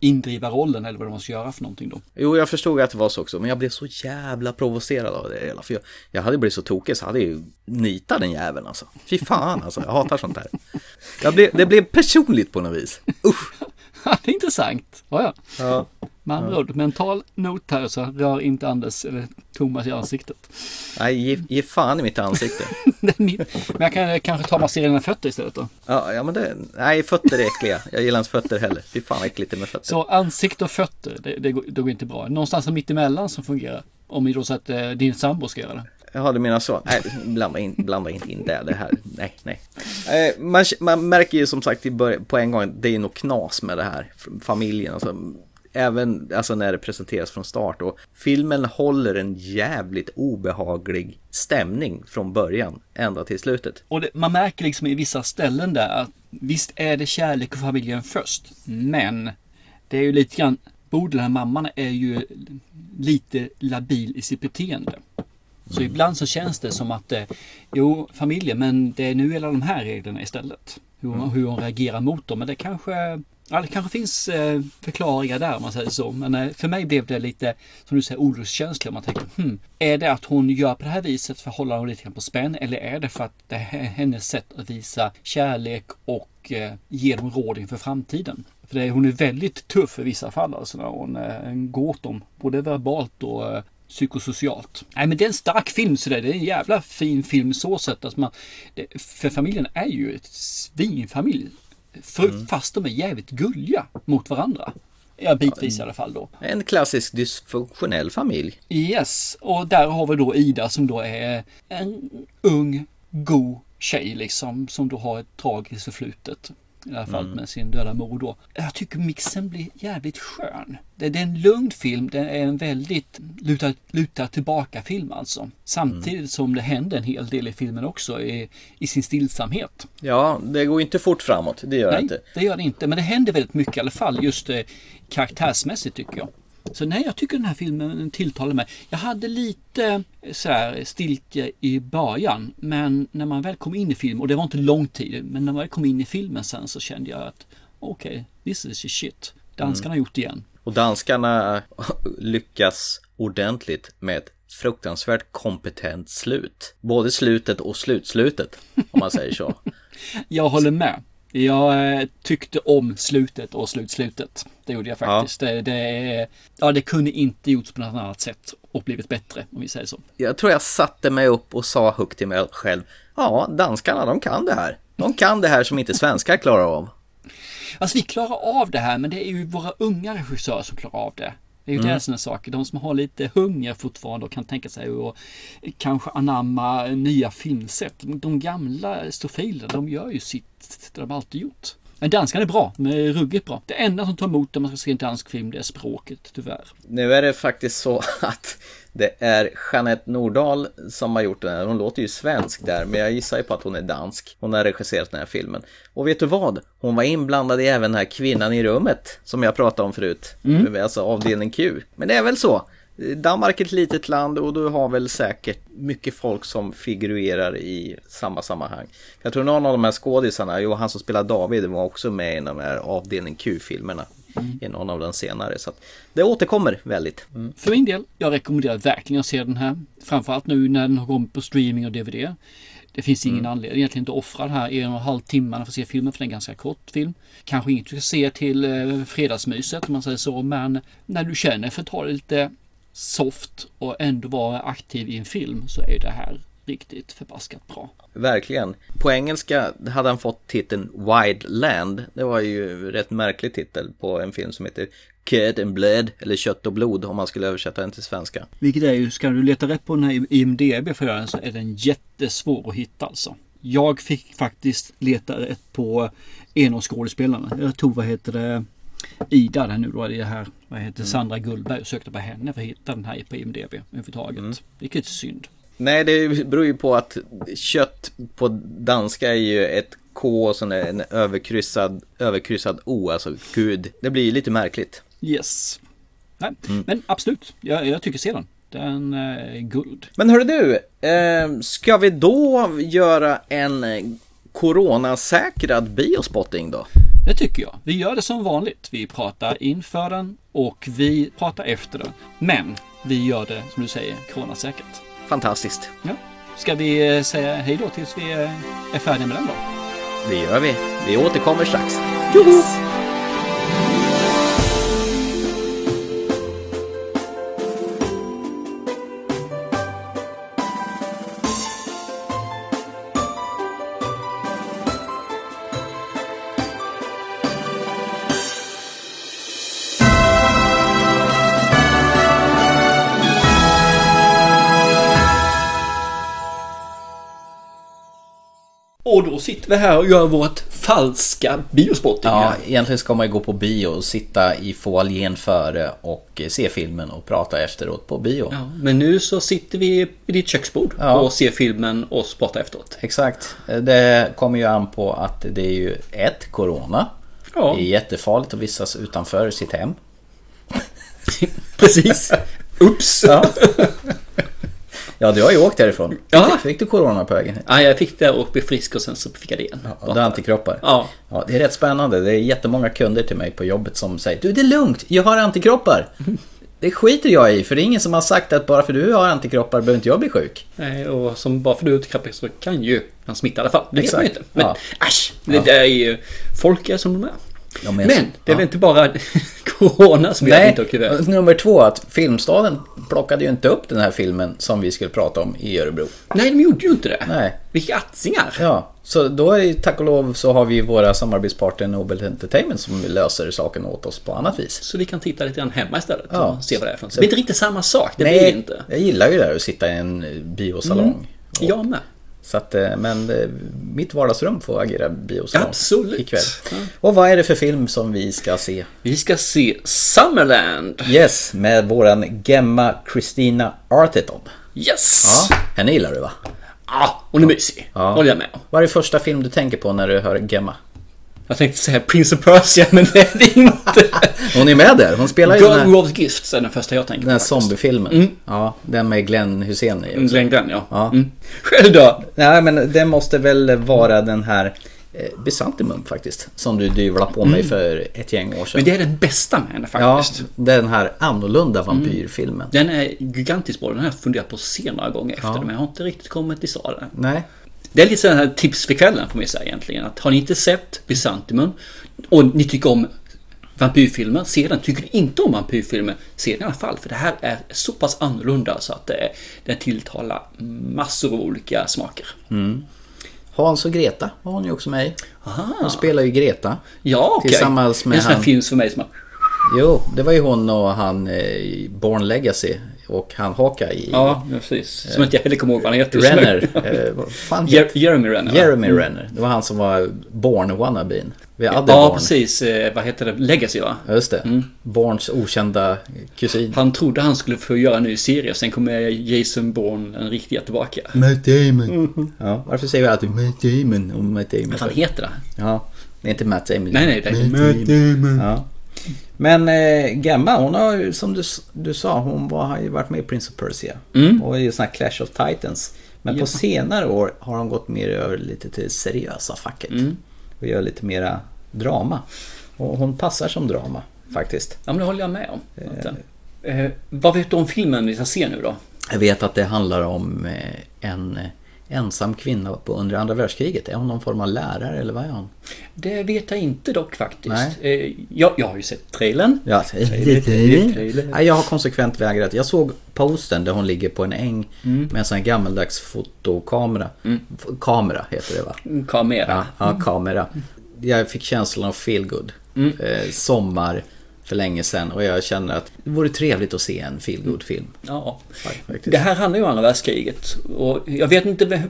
indriva rollen eller vad de ska göra för någonting då. Jo, jag förstod att det var så också, men jag blev så jävla provocerad av det hela. För jag, jag hade blivit så tokig så hade jag ju nitat den jäveln alltså. Fy fan alltså, jag hatar sånt här. Blev, det blev personligt på något vis. det är intressant. Ja, ja. Ja. Med andra ord, mental not här så rör inte Anders eller Thomas i ansiktet. Nej, ge, ge fan i mitt ansikte. Men jag kan kanske ta massera dina fötter istället då. Ja, ja men det, nej, fötter är äckliga. Jag gillar inte fötter heller. Fy fan vad äckligt det med fötter. Så ansikte och fötter, det, det, går, det går inte bra. Någonstans mitt emellan som fungerar. Om vi då så att eh, din sambo ska göra det. Jaha, du menar så? Nej, blanda, in, blanda inte in det, det här. Nej, nej. Eh, man, man märker ju som sagt i början, på en gång, det är nog knas med det här. Familjen, alltså. Även alltså när det presenteras från start. Och filmen håller en jävligt obehaglig stämning från början ända till slutet. Och det, man märker liksom i vissa ställen där att visst är det kärlek och familjen först. Men det är ju lite grann, Bodil, den här mamman är ju lite labil i sitt beteende. Så ibland så känns det som att, eh, jo familjen, men det är nu gäller de här reglerna istället. Hur, hon- hur hon reagerar mot dem. Men det kanske, ja, det kanske finns eh, förklaringar där om man säger så. Men eh, för mig blev det lite, som du säger, olustkänsla. Man tänker, hmm, är det att hon gör på det här viset för att hålla dem lite grann på spänn? Eller är det för att det är hennes sätt att visa kärlek och ge dem råd inför framtiden? För det, hon är väldigt tuff i vissa fall alltså när hon går åt dem. Både verbalt och psykosocialt. Nej men det är en stark film så det, är en jävla fin film så sett. Alltså man, det, för familjen är ju ett svinfamilj. För, Fast de är jävligt gulliga mot varandra. Ja, bitvis i alla fall då. En klassisk dysfunktionell familj. Yes, och där har vi då Ida som då är en ung, god tjej liksom. Som då har ett tragiskt förflutet. I alla fall Mm. med sin döda mor då. Jag tycker mixen blir jävligt skön. Det, det är en lugn film. Det är en väldigt luta, luta tillbaka film alltså. Samtidigt Mm. som det händer en hel del i filmen också i, i sin stillsamhet. Ja, det går inte fort framåt, det gör det Nej, inte. det gör det inte. Men det händer väldigt mycket i alla fall just eh, karaktärsmässigt tycker jag. Så nej, jag tycker den här filmen tilltalar mig. Jag hade lite eh, så här stiltje i början, men när man väl kom in i filmen, och det var inte lång tid, men när man väl kom in i filmen sen så kände jag att okej, okay, this is shit. Danskarna har gjort det igen. Och danskarna lyckas ordentligt med ett fruktansvärt kompetent slut. Både slutet och slutslutet, om man säger så. jag håller med. Jag eh, tyckte om slutet och slutslutet. Det gjorde jag faktiskt. Ja. Det, det, ja, det kunde inte gjorts på något annat sätt och blivit bättre om vi säger så. Jag tror jag satte mig upp och sa högt till mig själv. Ja, danskarna de kan det här. De kan det här som inte svenskar klarar av. Alltså vi klarar av det här men det är ju våra unga regissörer som klarar av det. Det är ju mm. det saker. De som har lite hunger fortfarande och kan tänka sig att kanske anamma nya filmsätt. De gamla stofilerna, de gör ju sitt, det de alltid gjort. Men danskan är bra, med ruggigt bra. Det enda som tar emot när man ska se en dansk film, det är språket, tyvärr. Nu är det faktiskt så att det är Jeanette Nordahl som har gjort den här. Hon låter ju svensk där, men jag gissar ju på att hon är dansk. Hon har regisserat den här filmen. Och vet du vad? Hon var inblandad i även den här kvinnan i rummet som jag pratade om förut. Mm. Alltså avdelning Q. Men det är väl så. Danmark är ett litet land och du har väl säkert mycket folk som figurerar i samma sammanhang. Jag tror någon av de här skådisarna, jo han som spelar David var också med i de här avdelning Q-filmerna. Mm. I någon av de senare. Så det återkommer väldigt. Mm. För min del, jag rekommenderar verkligen att se den här. Framförallt nu när den har kommit på streaming och DVD. Det finns ingen mm. anledning egentligen att offra den här en och en halv timmarna för att se filmen för det är en ganska kort film. Kanske inget du ska se till eh, fredagsmyset om man säger så men när du känner för att ta det lite soft och ändå vara aktiv i en film så är det här riktigt förbaskat bra. Verkligen. På engelska hade han fått titeln Wild Land. Det var ju rätt märklig titel på en film som heter Kött and Blood eller Kött och blod om man skulle översätta den till svenska. Vilket är ju, ska du leta rätt på den här IMDB för den så är den jättesvår att hitta alltså. Jag fick faktiskt leta rätt på en av skådespelarna. Jag tog, vad heter det, Ida den nu då, det här, vad heter mm. Sandra Gullberg sökte på henne för att hitta den här på IMDB överhuvudtaget. Mm. Vilket synd. Nej, det beror ju på att kött på danska är ju ett K och sen en överkryssad, överkryssad O, alltså gud. Det blir lite märkligt. Yes. Nej, mm. Men absolut, jag, jag tycker se den. Den är guld. Men hörru du, eh, ska vi då göra en coronasäkrad biospotting då? Det tycker jag. Vi gör det som vanligt. Vi pratar inför den och vi pratar efter den. Men vi gör det, som du säger, coronasäkert. Fantastiskt. Ja. Ska vi eh, säga hej då tills vi eh, är färdiga med den då? Det gör vi. Vi återkommer strax. Yes. Då sitter vi här och gör vårt falska biospotting. Ja, egentligen ska man ju gå på bio och sitta i foajén före och se filmen och prata efteråt på bio. Ja, men nu så sitter vi vid ditt köksbord ja. och ser filmen och pratar efteråt. Exakt. Det kommer ju an på att det är ju ett Corona. Ja. Det är jättefarligt att vistas utanför sitt hem. Precis. Ups! Ja. Ja, du har ju åkt härifrån. Ja. Fick du corona på vägen Ja, jag fick det och blev frisk och sen så fick jag det igen. Ja, du har antikroppar? Ja. ja. Det är rätt spännande. Det är jättemånga kunder till mig på jobbet som säger Du, det är lugnt. Jag har antikroppar. Det skiter jag i, för det är ingen som har sagt att bara för du har antikroppar behöver inte jag bli sjuk. Nej, och som bara för du har antikroppar så kan ju han smitta i alla fall. Det Exakt. vet man inte. Men ja. äsch, det ja. där är ju... Folk är som de är. Ja, men, men, det är väl inte bara Corona som Nej, inte åker nummer två att Filmstaden plockade ju inte upp den här filmen som vi skulle prata om i Örebro. Nej, de gjorde ju inte det. Nej. Vilka atzingar! Ja, så då är det tack och lov så har vi våra samarbetspartner Nobel Entertainment som löser saken åt oss på annat vis. Så vi kan titta lite grann hemma istället ja. och se vad det är för något. Det blir inte riktigt samma sak, det Nej, blir inte. jag gillar ju det här att sitta i en biosalong. Mm. Jag med. Så att, eh, men eh, mitt vardagsrum får agera biosalong Absolut. ikväll. Och vad är det för film som vi ska se? Vi ska se Summerland. Yes, med våran Gemma Christina Arteton. Yes! Ja, henne gillar du va? Ja, hon är mysig. Ja. Håller jag med Vad är det första film du tänker på när du hör Gemma? Jag tänkte säga Prince of Persia, men det är det inte. Hon är med där. Hon spelar ju den Girl här, of Gifts är den första jag tänker den här på. zombiefilmen. Mm. Ja, den med Glenn Hussein i. Glenn Glenn, ja. Ja. Mm. Själv då? Nej, men det måste väl vara den här eh, Byzantium faktiskt. Som du dyvlade på mig Mm. för ett gäng år sedan. Men det är den bästa med henne Ja, faktiskt. den här annorlunda vampyrfilmen. Den är gigantiskt bra. Den har jag funderat på senare gånger efter Ja. men jag har inte riktigt kommit till salen. Nej. Det är lite sådana här tips för kvällen får man säga egentligen. Att har ni inte sett Byzantium och ni tycker om vampyrfilmer, se den. Tycker ni inte om vampyrfilmer, se den i alla fall. För det här är så pass annorlunda så att det, den tilltalar massor av olika smaker. Mm. Hans och Greta var hon ju också med i. Aha. Hon spelar ju Greta. Ja, okej. Tillsammans Det är med en sån här han. film för mig som har... Jo, det var ju hon och han eh, i Born Legacy. Och han Haka i... Ja, precis. Som inte jag heller kommer ihåg vad han heter. Renner. eh, fan Jer- Jeremy Renner. va? Jeremy Mm. Renner. Det var han som var Born wannabeen. Vi hade Ja, Born. precis. Eh, Vad heter det? Legacy va? Ja, Just det. Borns okända kusin. Han trodde han skulle få göra en ny serie, sen kommer Jason Bourne, den riktiga, tillbaka. Matt Damon. Ja, varför säger vi alltid Matt Damon om Matt Damon? Vad fan heter det? Ja, det är inte Matt Damon. Nej, nej, det är Matt Damon. Ja. Men eh, Gemma, hon har ju som du, du sa, hon var, har ju varit med i Prince of Persia. Mm. Och i sån här Clash of Titans. Men Ja. på senare år har hon gått mer över lite till seriösa facket. Mm. Och gör lite mera drama. Och hon passar som drama faktiskt. Ja, men det håller jag med om. Vänta. Eh, vad vet du om filmen vi ska se nu då? Jag vet att det handlar om eh, en eh, ensam kvinna på under andra världskriget. Är hon någon form av lärare eller vad är hon? Det vet jag inte dock faktiskt. Nej. Eh, jag, jag har ju sett trailern. Ja, Trailer, trailer, trailer. Nej, jag har konsekvent vägrat. Jag såg posten där hon ligger på en äng Mm. med en sån här gammaldags fotokamera. F- Kamera heter det va? Mm, Kamera. Ja, ja, kamera. Jag fick känslan av feel good. Mm. Eh, sommar för länge sedan och jag känner att det vore trevligt att se en feel good film Ja. faktiskt. Det här handlar ju om andra världskriget. Och jag vet inte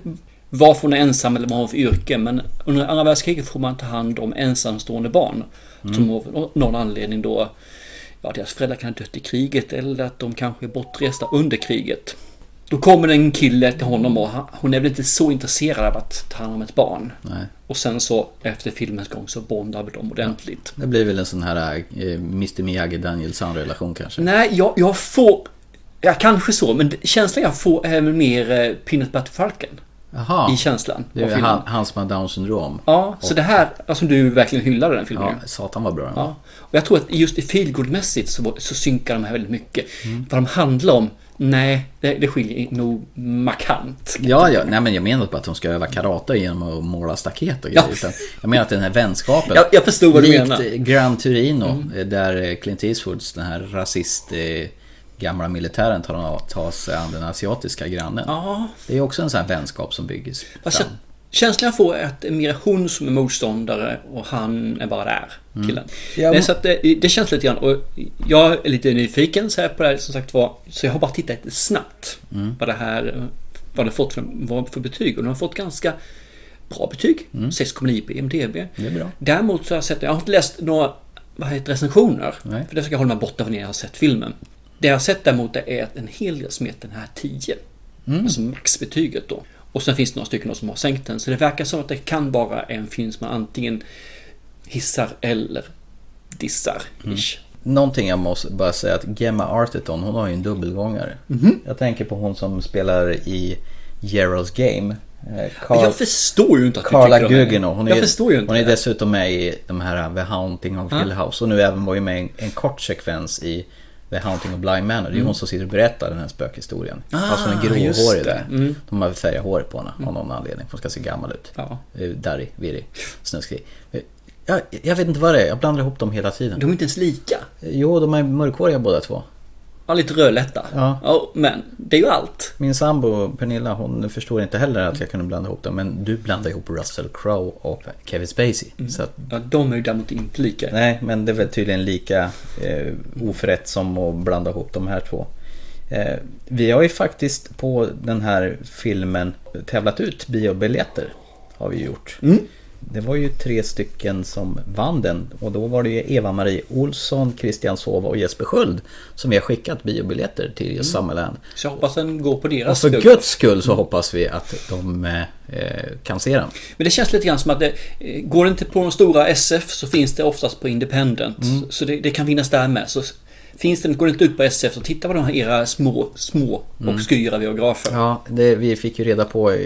varför hon är ensam eller vad hon har för yrke. Men under andra världskriget får man ta hand om ensamstående barn. Mm. Som av någon anledning då, ja deras föräldrar kan ha dött i kriget eller att de kanske är bortresta under kriget. Då kommer en kille till honom och hon är väl inte så intresserad av att ta hand om ett barn. Nej. Och sen så efter filmens gång så bondar de ordentligt. Det blir väl en sån här eh, Mr Miyagi Danielsson relation kanske. Nej, jag, jag får... Ja, kanske så, men känslan jag får är mer eh, Peanut Butter Falcon. Jaha. I känslan. Det är han, han som har down syndrom. Ja, så det här, alltså du verkligen hyllade den filmen. Ja, satan vad bra den var. Ja. Och jag tror att just i feelgood-mässigt så, så synkar de här väldigt mycket. Mm. Vad de handlar om, nej, det, det skiljer nog markant. Ja, ja, nej men jag menar inte att de ska öva karate genom att måla staket och grejer. Ja. Utan jag menar att den här vänskapen. Jag- jag förstod vad du menar. Mm. Gran Turino, eh, där Clint Eastwoods, den här rasist eh, gamla militären tar, tar sig an den asiatiska grannen. Ja. Det är också en sån här vänskap som byggs fram. Känslan jag får är att det är mer hon som är motståndare och han är bara där, Mm. killen. Ja, Nej, så att det, det känns lite grann och jag är lite nyfiken så här på det här som sagt var. Så jag har bara tittat lite snabbt Mm. vad det här, vad det fått för, vad för betyg och de har fått ganska bra betyg. 6,9 på IMDB. Mm. Det är bra. Däremot så har jag sett, jag har inte läst några vad heter, recensioner. Nej. För det ska jag hålla mig borta från när jag har sett filmen. Det jag har sett däremot är en hel del som heter den här 10. Mm. Alltså maxbetyget då. Och sen finns det några stycken som har sänkt den. Så det verkar som att det kan vara en film som man antingen hissar eller dissar. Ish. Någonting jag måste bara säga att Gemma Arterton, hon har ju en dubbelgångare. Mhm. Jag tänker på hon som spelar i Gerald's Game. Eh, Carl- Jag förstår ju inte att du Carla tycker om henne. Gugino. Hon Jag är, förstår ju inte hon är dessutom med i de här The Haunting of. Hill House. Och nu även var ju med i en, en kort sekvens i The Haunting of Bly Manor. Det är Mm. hon som sitter och berättar den här spökhistorien. Ah, är just gråhårig där. Mm. De har färgat håret på henne av någon anledning. Hon ska se gammal ut. Ja. Darrig, virrig, snuskig. Jag, jag vet inte vad det är. Jag blandar ihop dem hela tiden. De är inte ens lika. Jo, de är mörkhåriga båda två. Ja, lite rödlätta. Ja. men det är ju allt. Min sambo Pernilla hon förstår inte heller att jag kunde blanda ihop dem. Men du blandar ihop Russell Crowe och Kevin Spacey. Så att, Ja, de är ju däremot inte lika. nej, men det är väl tydligen lika eh, oförrätt som att blanda ihop de här två. Eh, vi har ju faktiskt på den här filmen tävlat ut biobiljetter. Har vi gjort. Mm. Det var ju tre stycken som vann den och då var det ju Eva-Marie Olsson, Christian Sova och Jesper Sköld som vi har skickat biobiljetter till just Summerland. Så jag hoppas den går på deras Och för skull. guds skull så hoppas vi att de eh, kan se den. Men det känns lite grann som att det, eh, går det inte på de stora SF så finns det oftast på Independent. Mm. Så det, det kan finnas där med. Så finns det, går det inte ut på SF så titta på de här era små, små Mm. obskyra biografer. Ja, det, vi fick ju reda på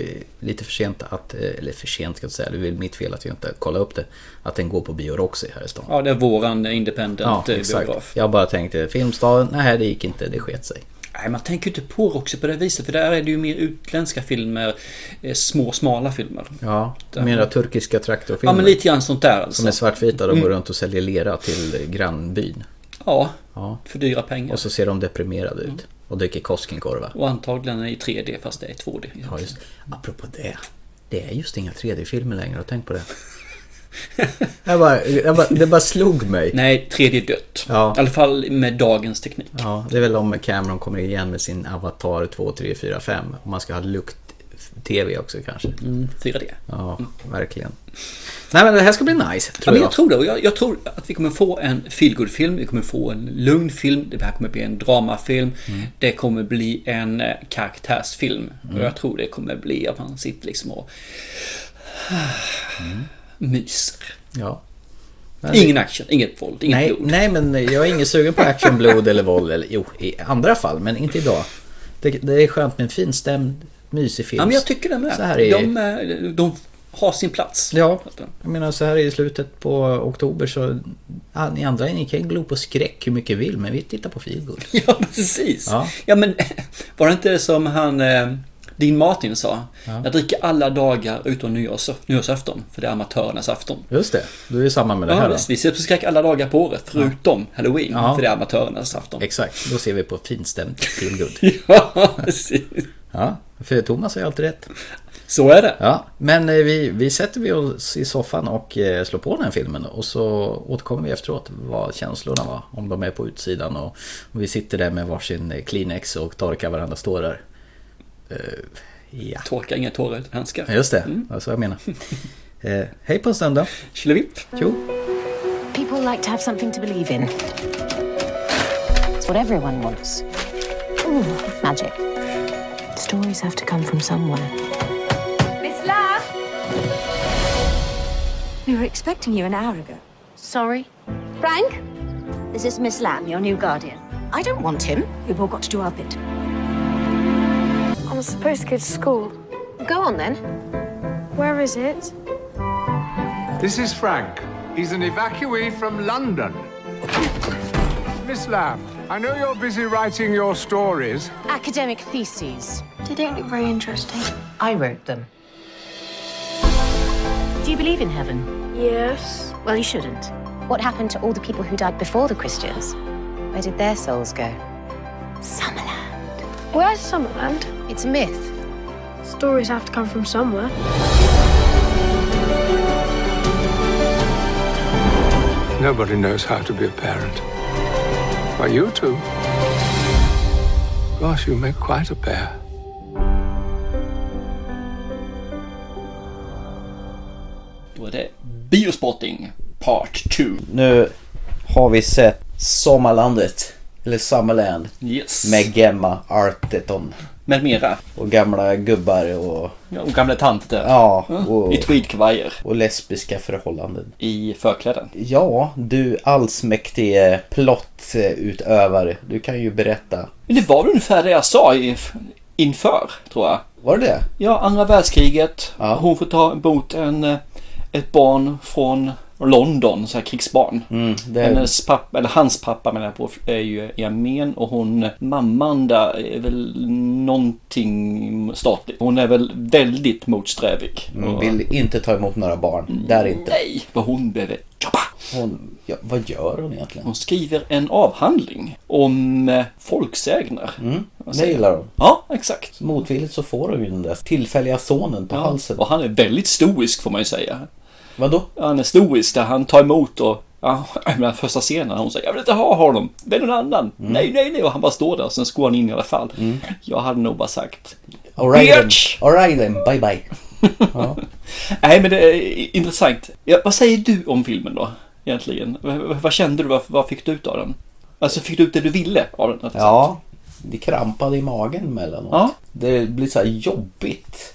lite för sent att, eh, eller för sent ska jag säga, det är väl mitt fel att jag inte kollade upp det. Att den går på Bio Roxy här i stan. Ja, det är våran Independent Ja, eh, exakt. biograf. Jag bara tänkte Filmstaden, nej det gick inte, det sket sig. Nej, man tänker ju inte på Roxy på det viset. För där är det ju mer utländska filmer. eh, Små, smala filmer. Ja, Där- mera turkiska traktorfilmer. Ja, men lite grann sånt där alltså. Som är svartvita och Mm. går runt och säljer lera till grannbyn. Ja, Ja. för dyra pengar. Och så ser de deprimerade ut. Och dricker Koskenkorva. Och antagligen i 3D fast det är 2D. Ja, just Apropå det. Det är just inga 3D-filmer längre, har du tänkt på det? jag bara, jag bara, det bara slog mig. Nej, 3D är dött. Ja. I alla fall med dagens teknik. Ja, det är väl om Cameron kommer igen med sin Avatar 2, 3, 4, 5. Och man ska ha lukt-TV också kanske. Mm, 4D. Ja, verkligen. Nej men det här ska bli nice, Ja, tror men jag. jag tror det. Och jag, jag tror att vi kommer få en feelgood-film. Vi kommer få en lugn film. Det här kommer bli en dramafilm. Mm. Det kommer bli en eh, karaktärsfilm. Mm. Och jag tror det kommer bli att man sitter liksom och Mm. myser. Ja. Ingen action, inget våld, inget nej, blod. nej, men jag är ingen sugen på action, blod eller våld. Eller, jo, i andra fall, men inte idag. Det, det är skönt med en finstämd, mysig film. Ja, men jag tycker det med. Så här är... de, eh, de har sin plats. Ja, jag menar så här i slutet på oktober så... Ni andra ni kan glo på skräck hur mycket vill, men vi tittar på feelgood. Ja, precis. Ja. Ja, men var det inte det som han... Eh, Dean Martin sa? Ja. Jag dricker alla dagar utom nyårs, nyårsafton, för det är amatörernas afton. Just det, du är samma med det Ja, här då. vi ser på skräck alla dagar på året, förutom halloween, Ja. för det är amatörernas afton. Exakt, då ser vi på finstämt feelgood. ja, precis. Ja, för Thomas har ju alltid rätt. Så är det. Ja, men eh, vi, vi sätter vi oss i soffan och eh, slår på den här filmen och så återkommer vi efteråt vad känslorna var. Om de är på utsidan och, och vi sitter där med varsin eh, Kleenex och torkar varandras tårar. Eh, ja. Torka inga tårar utan handskar. Ja, Just det, Mm. det var så jag menar. eh, hej på en stund då. Tjolivipp. Tjo. People like to have something to believe in. It's what everyone wants. Ooh, magic. Stories have to come from somewhere. Miss Lamb? We were expecting you an hour ago. Sorry? Frank? This is Miss Lamb, your new guardian. I don't want him. We've all got to do our bit. I'm supposed to go to school. Go on then. Where is it? This is Frank. He's an evacuee from London. Miss Lamb, I know you're busy writing your stories. Academic theses. They don't look very interesting. I wrote them. Do you believe in heaven? Yes. Well, you shouldn't. What happened to all the people who died before the Christians? Where did their souls go? Summerland. Where's Summerland? It's a myth. Stories have to come from somewhere. Nobody knows how to be a parent. But you two. Gosh, you make quite a pair. Då är det Biospotting Part 2. Nu har vi sett Sommarlandet. Eller Summerland. Yes. Med Gemma Arterton. Med mera. Och gamla gubbar och... Ja, och gamla tanter. Ja. Mm. Och, I tweedkavajer. och lesbiska förhållanden. I förkläden. Ja, du allsmäktige plottutövare. Du kan ju berätta. Men det var ungefär det jag sa i, inför, tror jag. Var det det? Ja, andra världskriget. Ja. Hon får ta emot en, eh, ett barn från London, så här krigsbarn. Mm, det. Hennes pappa, eller hans pappa menar jag på, är ju i armén och hon, mamman där är väl någonting statligt. Hon är väl väldigt motsträvig. Mm, Och- vill inte ta emot några barn. Där inte. Nej, vad hon behöver jobba. Hon, ja, vad gör hon egentligen? Hon skriver en avhandling om eh, folksägner. Mm, det gillar hon. Ja, exakt. Så motvilligt så får hon ju den där tillfälliga sonen på Ja, halsen. och han är väldigt stoisk får man ju säga. Vadå? Han är stoisk där han tar emot och Ja, första scenen hon säger jag vill inte ha honom, välj någon annan. Mm. Nej, nej, nej. Och han bara står där och sen går han in i alla fall. Jag hade nog bara sagt Alright then. Bitch! Alright then, bye bye. Ja. Nej, men det är intressant. Ja, vad säger du om filmen då, egentligen? V- Vad kände du? Vad, vad fick du ut av den? Alltså, fick du ut det du ville av den? Ja, det krampade i magen emellanåt. Ja. Det blir så här jobbigt.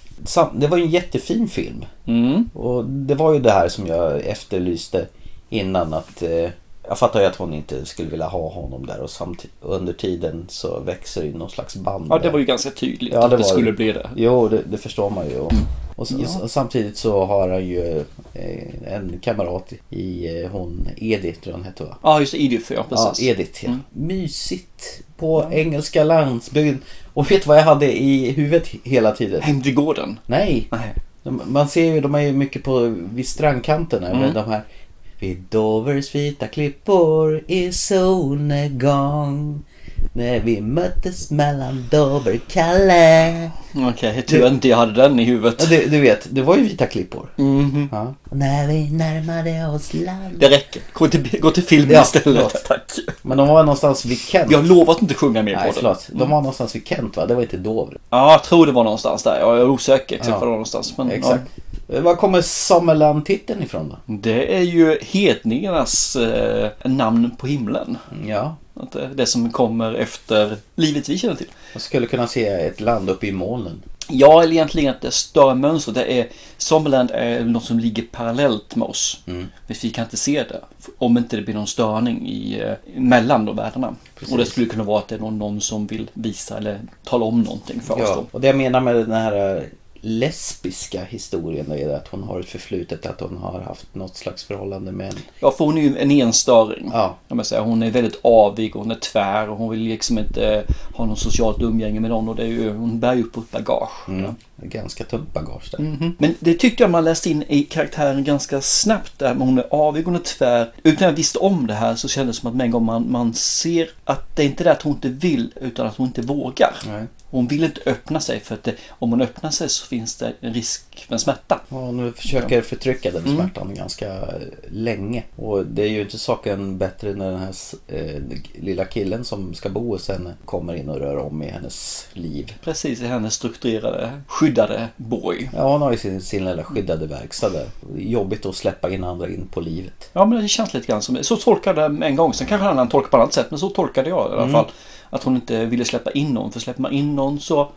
Det var ju en jättefin film. Mm. Och det var ju det här som jag efterlyste innan att eh, jag fattar ju att hon inte skulle vilja ha honom där och samtidigt under tiden så växer ju någon slags band. Ja, det var ju ganska tydligt Ja, att det skulle bli det. Jo, det, det förstår man ju. Och, och, Ja. och samtidigt så har han ju eh, en kamrat i eh, hon Edith tror jag hon hette va? Ja, just. Edith, ja. Ja, Precis. Edith ja. Mysigt på engelska landsbygden. Och vet du vad jag hade i huvudet hela tiden? Hem till gården. Nej. Nej. Man ser ju, de är ju mycket på vid strandkanterna. Mm. De här vid Dovers vita klippor i solnedgång. När vi möttes mellan Doverkalle. Okej, jag tror inte jag hade den i huvudet. Ja, du, du vet, det var ju vita klippor. Mhm. Ja. Och när vi närmade oss land. Det räcker. Gå till, gå till filmen Ja, istället. förlåt. Tack. Men de var någonstans vid Kent. Jag har lovat att inte sjunga mer Nej, på den. förlåt. De var någonstans vid Kent va? Det var inte Dover. Ja, jag tror det var någonstans där. Jag är osäker exakt Ja. var det var någonstans. Men, Exakt. Var kommer Sommerland-titeln ifrån då? Ja, det är ju hedningarnas eh, namn på himlen. Ja. Att det, som kommer efter livet vi känner till. Man skulle kunna se ett land uppe i molnen. Ja, eller egentligen det större mönstret. Det är, Sommerland är något som ligger parallellt med oss. Mm. Men vi kan inte se det. Om inte det blir någon störning i, eh, mellan de världarna. Precis. Och det skulle kunna vara att det är någon, någon som vill visa eller tala om någonting för oss Ja, då. och det jag menar med den här eh, lesbiska historien är att hon har ett förflutet att hon har haft något slags förhållande med en... Ja, för hon är ju en enstöring. Ja. Man säga. Hon är väldigt avig och hon är tvär och hon vill liksom inte eh, ha någon socialt umgänge med någon och det är ju, hon bär ju upp ett bagage. Mm. Ganska tungt bagage där. Mhm. Men det tyckte jag man läste in i karaktären ganska snabbt där. Hon är avig, hon är tvär. Utan jag visste om det här så kändes det som att med en gång man, man ser att det är inte det att hon inte vill utan att hon inte vågar. Nej. Hon vill inte öppna sig för att det, om hon öppnar sig så finns det en risk för en smärta. Ja, hon försöker förtrycka den smärtan ganska eh, länge. Och det är ju inte saken bättre när den här eh, lilla killen som ska bo hos henne kommer in och rör om i hennes liv. Precis i hennes strukturerade, skyddade borg. Ja, hon har ju sin, sin lilla skyddade verkstad där. Jobbigt att släppa in andra in på livet. Ja, men det känns lite grann som Så tolkade jag det en gång. Sen kanske en annan tolkar på annat sätt. Men så tolkade jag i alla Mm. Att hon inte ville släppa in någon. För släpper man in någon så...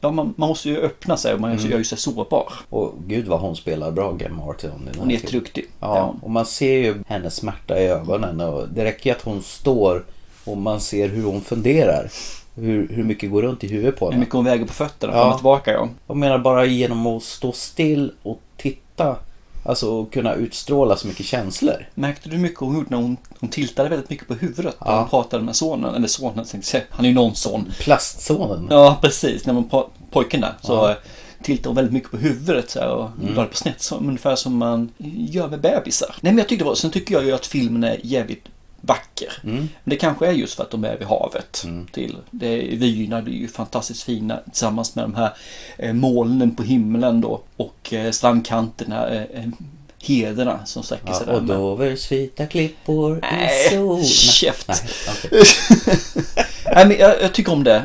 Ja, man, man måste ju öppna sig och man Mm. gör ju sig sårbar. Och gud vad hon spelar bra Gem Martin. Hon är jätteduktig. Ja, och man ser ju hennes smärta i ögonen. Och det räcker ju att hon står och man ser hur hon funderar. Hur, hur mycket går runt i huvudet på Hur henne. mycket hon väger på fötterna Ja. fram och tillbaka. Ja. Jag menar bara genom att stå still och titta. Alltså kunna utstråla så mycket känslor. Märkte du mycket hon gjorde när hon, hon tiltade väldigt mycket på huvudet när Ja. hon pratade med sonen? Eller sonen tänkte jag. Han är ju någon son. Plastsonen. Ja, precis. När man pra- pojken där. Så Ja. tiltade hon väldigt mycket på huvudet så här, och Mm. la det på snett. Som, ungefär som man gör med bebisar. Nej, men jag tyckte det var... Sen tycker jag ju att filmen är jävligt vacker. Mm. Men det kanske är just för att de är vid havet. Till. Det, vyerna blir ju fantastiskt fina tillsammans med de här eh, molnen på himlen då. Och eh, strandkanterna. Eh, eh, heden som sträcker sig Ja, där. och. Dovers vita klippor Nej, i sol. käft. Nej, okej. Nej, men jag, jag tycker om det.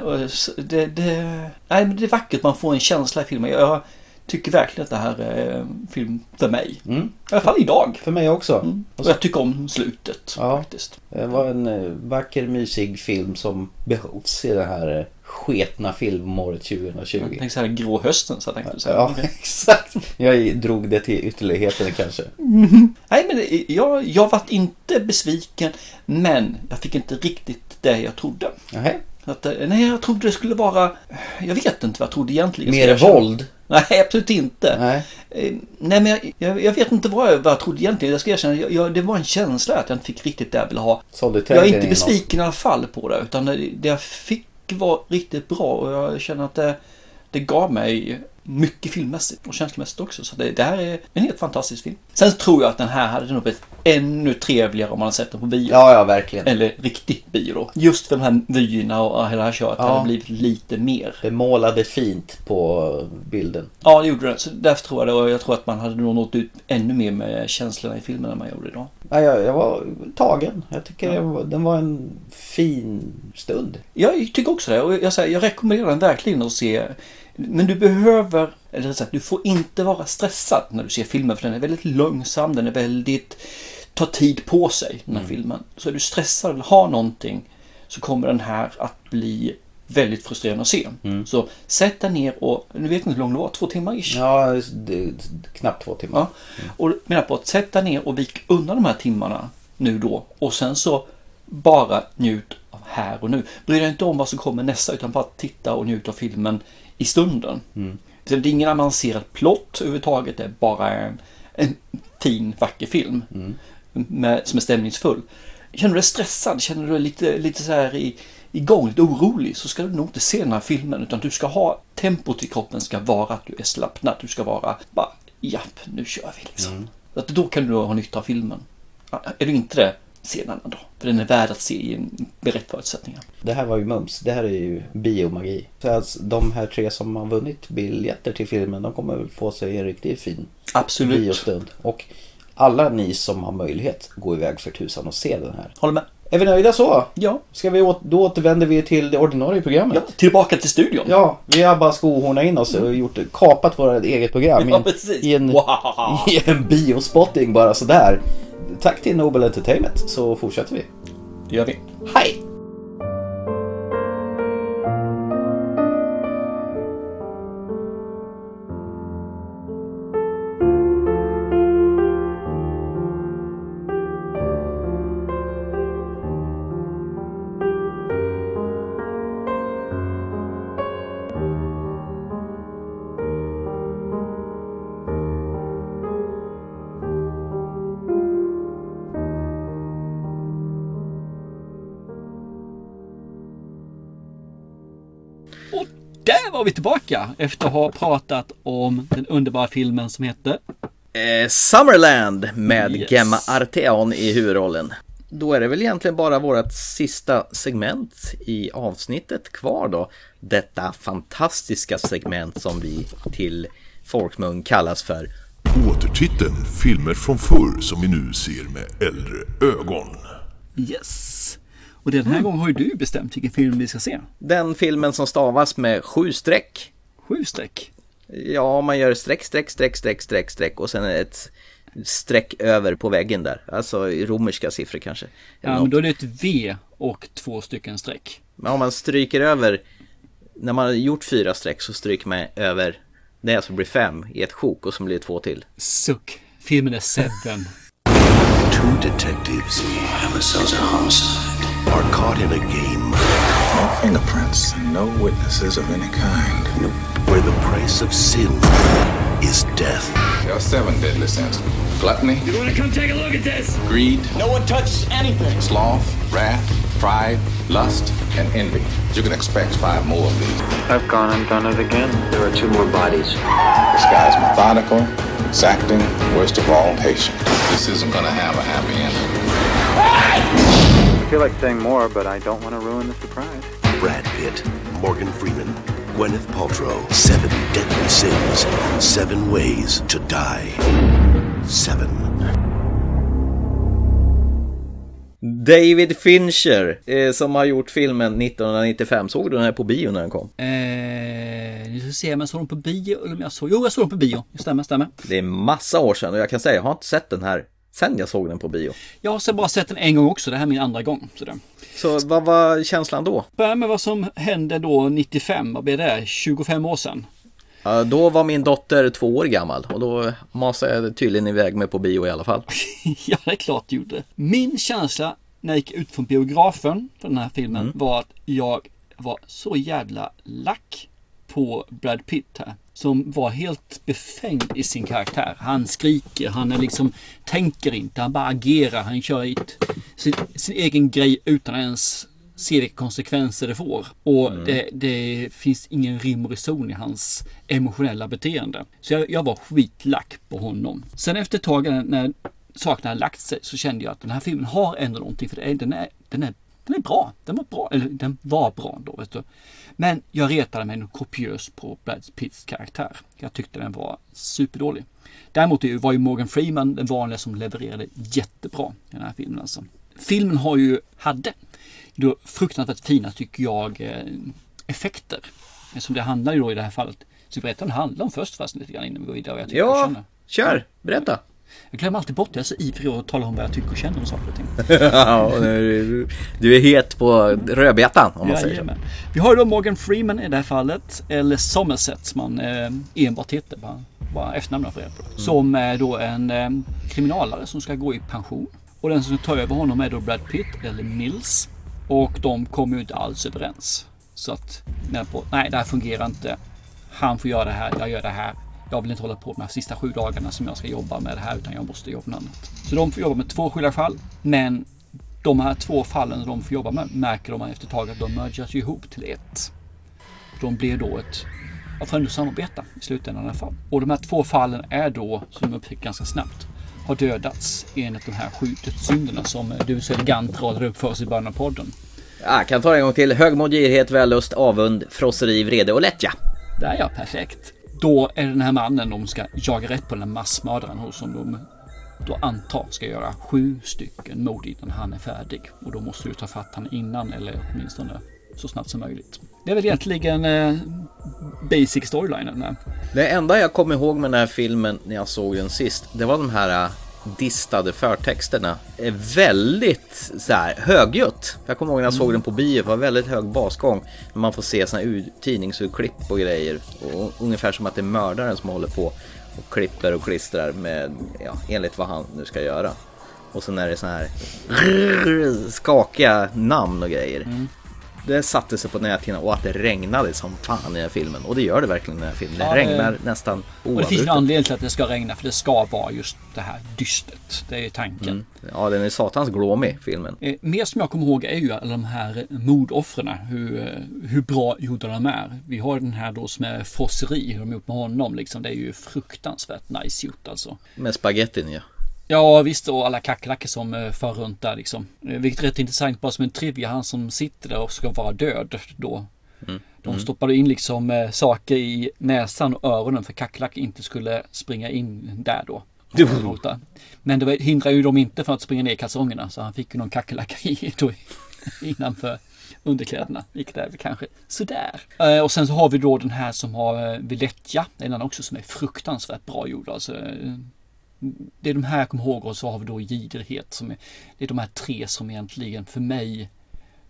Det, det. Nej, men det är vackert. Man får en känsla i filmen. Jag tycker verkligen att det här är en film för mig. Mm. I alla fall idag. För mig också. Mm. Och jag tycker om slutet Ja. faktiskt. Det var en eh, vacker, mysig film som behövs i det här eh, sketna filmåret 2020. Jag tänkte säga grå hösten så tänkte säga. Ja, exakt. Jag drog det till ytterligheten kanske. Nej, men jag, jag varit inte besviken. Men jag fick inte riktigt det jag trodde. Nej. Att, eh, nej, jag trodde det skulle vara... Jag vet inte vad jag trodde egentligen. Mer våld? Nej, absolut inte. Nej. Eh, Nej, men jag, jag, jag vet inte vad jag, vad jag trodde egentligen. Jag ska erkänna, jag, jag, det var en känsla att jag inte fick riktigt det jag ville ha. Jag är inte besviken i alla fall på det. Utan det, det jag fick var riktigt bra och jag känner att det, det gav mig mycket filmmässigt och känslomässigt också. Så det, det här är en helt fantastisk film. Sen tror jag att den här hade nog blivit ännu trevligare om man hade sett den på bio. Ja, ja, verkligen. Eller riktig bio då. Just för de här vyerna och hela det här köret Ja. hade blivit lite mer. Det målade fint på bilden. Ja, det gjorde det. Så därför tror jag det. Och jag tror att man hade nog nått ut ännu mer med känslorna i filmen än man gjorde idag. Ja, jag, jag var tagen. Jag tycker var- den var en fin stund. Jag tycker också det. Och jag, säger, jag rekommenderar den verkligen att se. Men du behöver eller sagt, du får inte vara stressad när du ser filmen för den är väldigt långsam, den är väldigt, tar tid på sig den här filmen. Så är du stressad eller har någonting så kommer den här att bli väldigt frustrerande att se. Så sätt dig ner och, nu vet inte hur lång det var, två timmar ish? Ja, det, knappt två timmar. Ja. Och menar på att sätta ner och vik undan de här timmarna nu då och sen så bara njut av här och nu. Bry dig inte om vad som kommer nästa utan bara titta och njut av filmen i stunden. Så Det är ingen avancerad plott överhuvudtaget, det är bara en, en fin, vacker film med, som är stämningsfull. Känner du dig stressad, känner du dig lite, lite så här i, igång, lite orolig så ska du nog inte se den här filmen utan du ska ha tempot i kroppen ska vara att du är slappnad. Du ska vara bara, japp, nu kör vi liksom. Så att då kan du ha nytta av filmen. Är du inte det, se en annan dag. För den är värd att se i en- med rätt förutsättningar. Det här var ju mums. Det här är ju biomagi. Så alltså, de här tre som har vunnit biljetter till filmen, de kommer få sig en riktigt fin Absolut. biostund. Och alla ni som har möjlighet, gå iväg för tusan och se den här. Håller med. Är vi nöjda så? Ja. Ska vi åt, då återvänder vi till det ordinarie programmet. Ja, tillbaka till studion. Ja, vi har bara skohornat in oss och gjort, kapat vårt eget program i Ja, en, precis. i en, Wow. i en biospotting bara sådär. Tack till Nobel Entertainment så fortsätter vi. Det gör vi. Hej! Var vi tillbaka efter att ha pratat om den underbara filmen som heter Eh, Summerland med Yes. Gemma Arteon i huvudrollen. Då är det väl egentligen bara vårt sista segment i avsnittet kvar då. Detta fantastiska segment som vi till folkmun kallas för Återtiteln Filmer från förr som vi nu ser med äldre ögon. Yes. Och den här gången har ju du bestämt vilken film vi ska se. den filmen som stavas med sju streck. Sju streck. Ja, man gör streck, streck, streck, streck, streck, streck och sen ett streck över på väggen där. Alltså i romerska siffror kanske. Ja, något. men då är det ett V och två stycken streck. Men om man stryker över, när man har gjort fyra streck så stryker man över det som blir fem i ett sjok och som blir två till. Suck. Filmen är Seven. Two detectives, homicides and homicide, are caught in a game No fingerprints and no witnesses of any kind. where the price of sin is death. There are seven deadly sins gluttony, You want to come take a look at this? greed, No one touches anything. sloth, wrath, pride, lust, and envy. You can expect five more of these. I've gone and done it again. There are two more bodies. This guy's methodical, exacting, worst of all, patient. This isn't gonna have a happy ending. I feel like saying more, but I don't want to ruin the surprise. Brad Pitt, Morgan Freeman, Gwyneth Paltrow. Seven deadly sins. Seven ways to die. Seven. David Fincher eh, som har gjort filmen 1995. Såg du den här på bio när den kom? Eh, nu ska se om jag såg den på bio eller om jag såg... Jo, jag såg den på bio. Det stämmer, stämmer. Det är massa år sedan och jag kan säga jag har inte sett den här sen jag såg den på bio. Jag har bara sett den en gång också. Det här är min andra gång. Så. Så vad var känslan då? Börja med vad som hände då 95. Vad blir det? 25 år sedan. Ja, då var min dotter två år gammal och då masade jag tydligen iväg mig på bio i alla fall. ja, det är klart det gjorde. Min känsla när jag gick ut från biografen för den här filmen var att jag var så jävla lack på Brad Pitt här. Som var helt befängd i sin karaktär. Han skriker, han är liksom tänker inte, han bara agerar. Han kör ett, sin, sin egen grej utan att ens se vilka konsekvenser det får. Och det, det finns ingen rim och reson i hans emotionella beteende. Så jag, jag var skitlack på honom. Sen efter ett tag när- sakerna hade lagt sig så kände jag att den här filmen har ändå någonting. För det den, är, den, är, den är bra. Den var bra. Eller den var bra då. Vet du. Men jag retade mig kopiöst på Brad Pitts karaktär. Jag tyckte den var superdålig. Däremot var ju Morgan Freeman den vanliga som levererade jättebra i den här filmen. Alltså. Filmen har ju, hade då fruktansvärt fina tycker jag eh, effekter. Som det handlar ju då i det här fallet Så berätta vad den handlar om först förresten lite grann innan vi går vidare. Jag Ja, kör, berätta. Jag glömmer alltid bort det. Jag är så ivrig att tala om vad jag tycker och känner om saker och ting. ja, du, är het på rödbetan om man säger så. Vi har ju då Morgan Freeman i det här fallet. Eller Somerset som han eh, enbart heter. Bara, bara efternamnet för på. Som är då en eh, kriminalare som ska gå i pension. Och den som tar över honom är då Brad Pitt eller Mills. Och de kommer ju inte alls överens. Så att, nej det här fungerar inte. Han får göra det här, jag gör det här. Jag vill inte hålla på med de här sista sju dagarna som jag ska jobba med det här utan jag måste jobba med annat. Så de får jobba med två skilda fall. Men de här två fallen de får jobba med märker de efter ett tag att de mergas ihop till ett. De blir då ett, ja får ändå samarbeta i slutändan i alla fall. Och de här två fallen är då, som de upptäcker ganska snabbt, har dödats enligt de här sju dödssynderna som du så elegant radade upp för oss i början av podden. Ja, kan ta det en gång till. Högmod, girighet, vällust, avund, frosseri, vrede och lättja. Där ja, perfekt. Då är det den här mannen de ska jaga rätt på, den här massmördaren hos som de då antar ska göra sju stycken mord innan han är färdig. Och då måste du ta fatt han innan eller åtminstone så snabbt som möjligt. Det är väl egentligen eh, basic storylinen. Det enda jag kommer ihåg med den här filmen när jag såg den sist, det var de här eh, distade förtexterna. Är väldigt så här högljutt. Jag kommer ihåg när jag såg den på bio, det var väldigt hög basgång. När man får se såna tidningsurklipp och grejer. Och ungefär som att det är mördaren som håller på och klipper och klistrar med, ja, enligt vad han nu ska göra. Och sen är det så här skakiga namn och grejer. Mm. Det satte sig på näthinnan och att det regnade som fan i den här filmen. Och det gör det verkligen i den här filmen. Det Ja, det- regnar nästan Och det finns en oavbrutet. anledning till att det ska regna för det ska vara just det här dystert. Det är tanken. Mm. Ja, den är satans glåmig filmen. Eh, mer som jag kommer ihåg är ju alla de här mordoffren, hur, eh, hur bra gjorda de är. Vi har den här då som är frosseri, hur de gjort med honom liksom. Det är ju fruktansvärt nice gjort alltså. Med spagettin ja. Ja visst och alla kackerlackor som eh, far runt där liksom. Eh, Vilket är rätt intressant bara som en trivia. Han som sitter där och ska vara död då. Mm. De Mm. stoppade in liksom eh, saker i näsan och öronen för kackerlackor inte skulle springa in där då. Men det hindrar ju dem inte från att springa ner i kalsongerna så han fick ju någon kackerlacka i då innanför underkläderna. Vilket är väl kanske sådär. Eh, Och sen så har vi då den här som har eh, en annan också som är fruktansvärt bra gjord. Alltså, det är de här jag kommer ihåg och så har vi då Giderhet. Som är, det är de här tre som egentligen för mig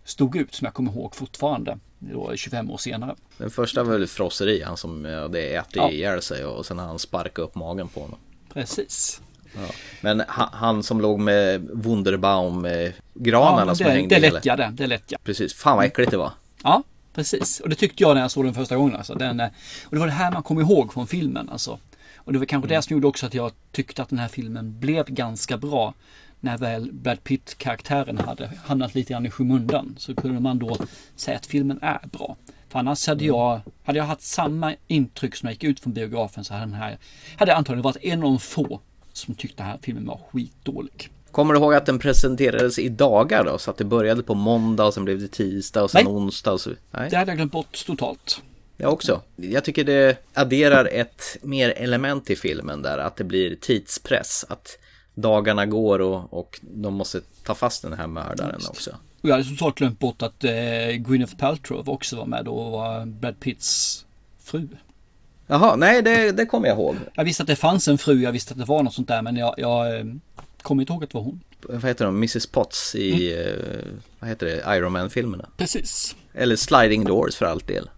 stod ut som jag kommer ihåg fortfarande. Då 25 år senare. Den första var väl frosseri, han som ja, det äter Ja. ihjäl sig och sen han sparkat upp magen på honom. Precis. Ja. Men han, han som låg med Wunderbaum-granarna Ja, som det, hängde det lätt ja, det, det är lätt ja. Precis, fan vad äckligt det var. Ja, precis. Och det tyckte jag när jag såg den första gången. Alltså. Den, eh, och det var det här man kom ihåg från filmen. Alltså. Och det var kanske det som gjorde också att jag tyckte att den här filmen blev ganska bra. När väl Brad Pitt-karaktären hade hamnat lite grann i skymundan så kunde man då säga att filmen är bra. För annars hade jag, hade jag haft samma intryck som jag gick ut från biografen så hade den här, hade jag antagligen varit en av de få som tyckte den här filmen var skitdålig. Kommer du ihåg att den presenterades i dagar då? Så att det började på måndag och sen blev det tisdag och sen Nej. onsdag och så. Nej. Det hade jag glömt bort totalt. Jag också. Jag tycker det adderar ett mer element i filmen där, att det blir tidspress. Att dagarna går och, och de måste ta fast den här mördaren också. Och jag hade totalt glömt bort att eh, Gwyneth Paltrow också var med och var Brad Pitts fru. Jaha, nej det, det kommer jag ihåg. Jag visste att det fanns en fru, jag visste att det var något sånt där men jag, jag eh, kommer inte ihåg att det var hon. Vad heter de? Mrs Potts i, Mm. eh, vad heter det, Iron Man-filmerna. Precis. Eller Sliding Doors för allt del.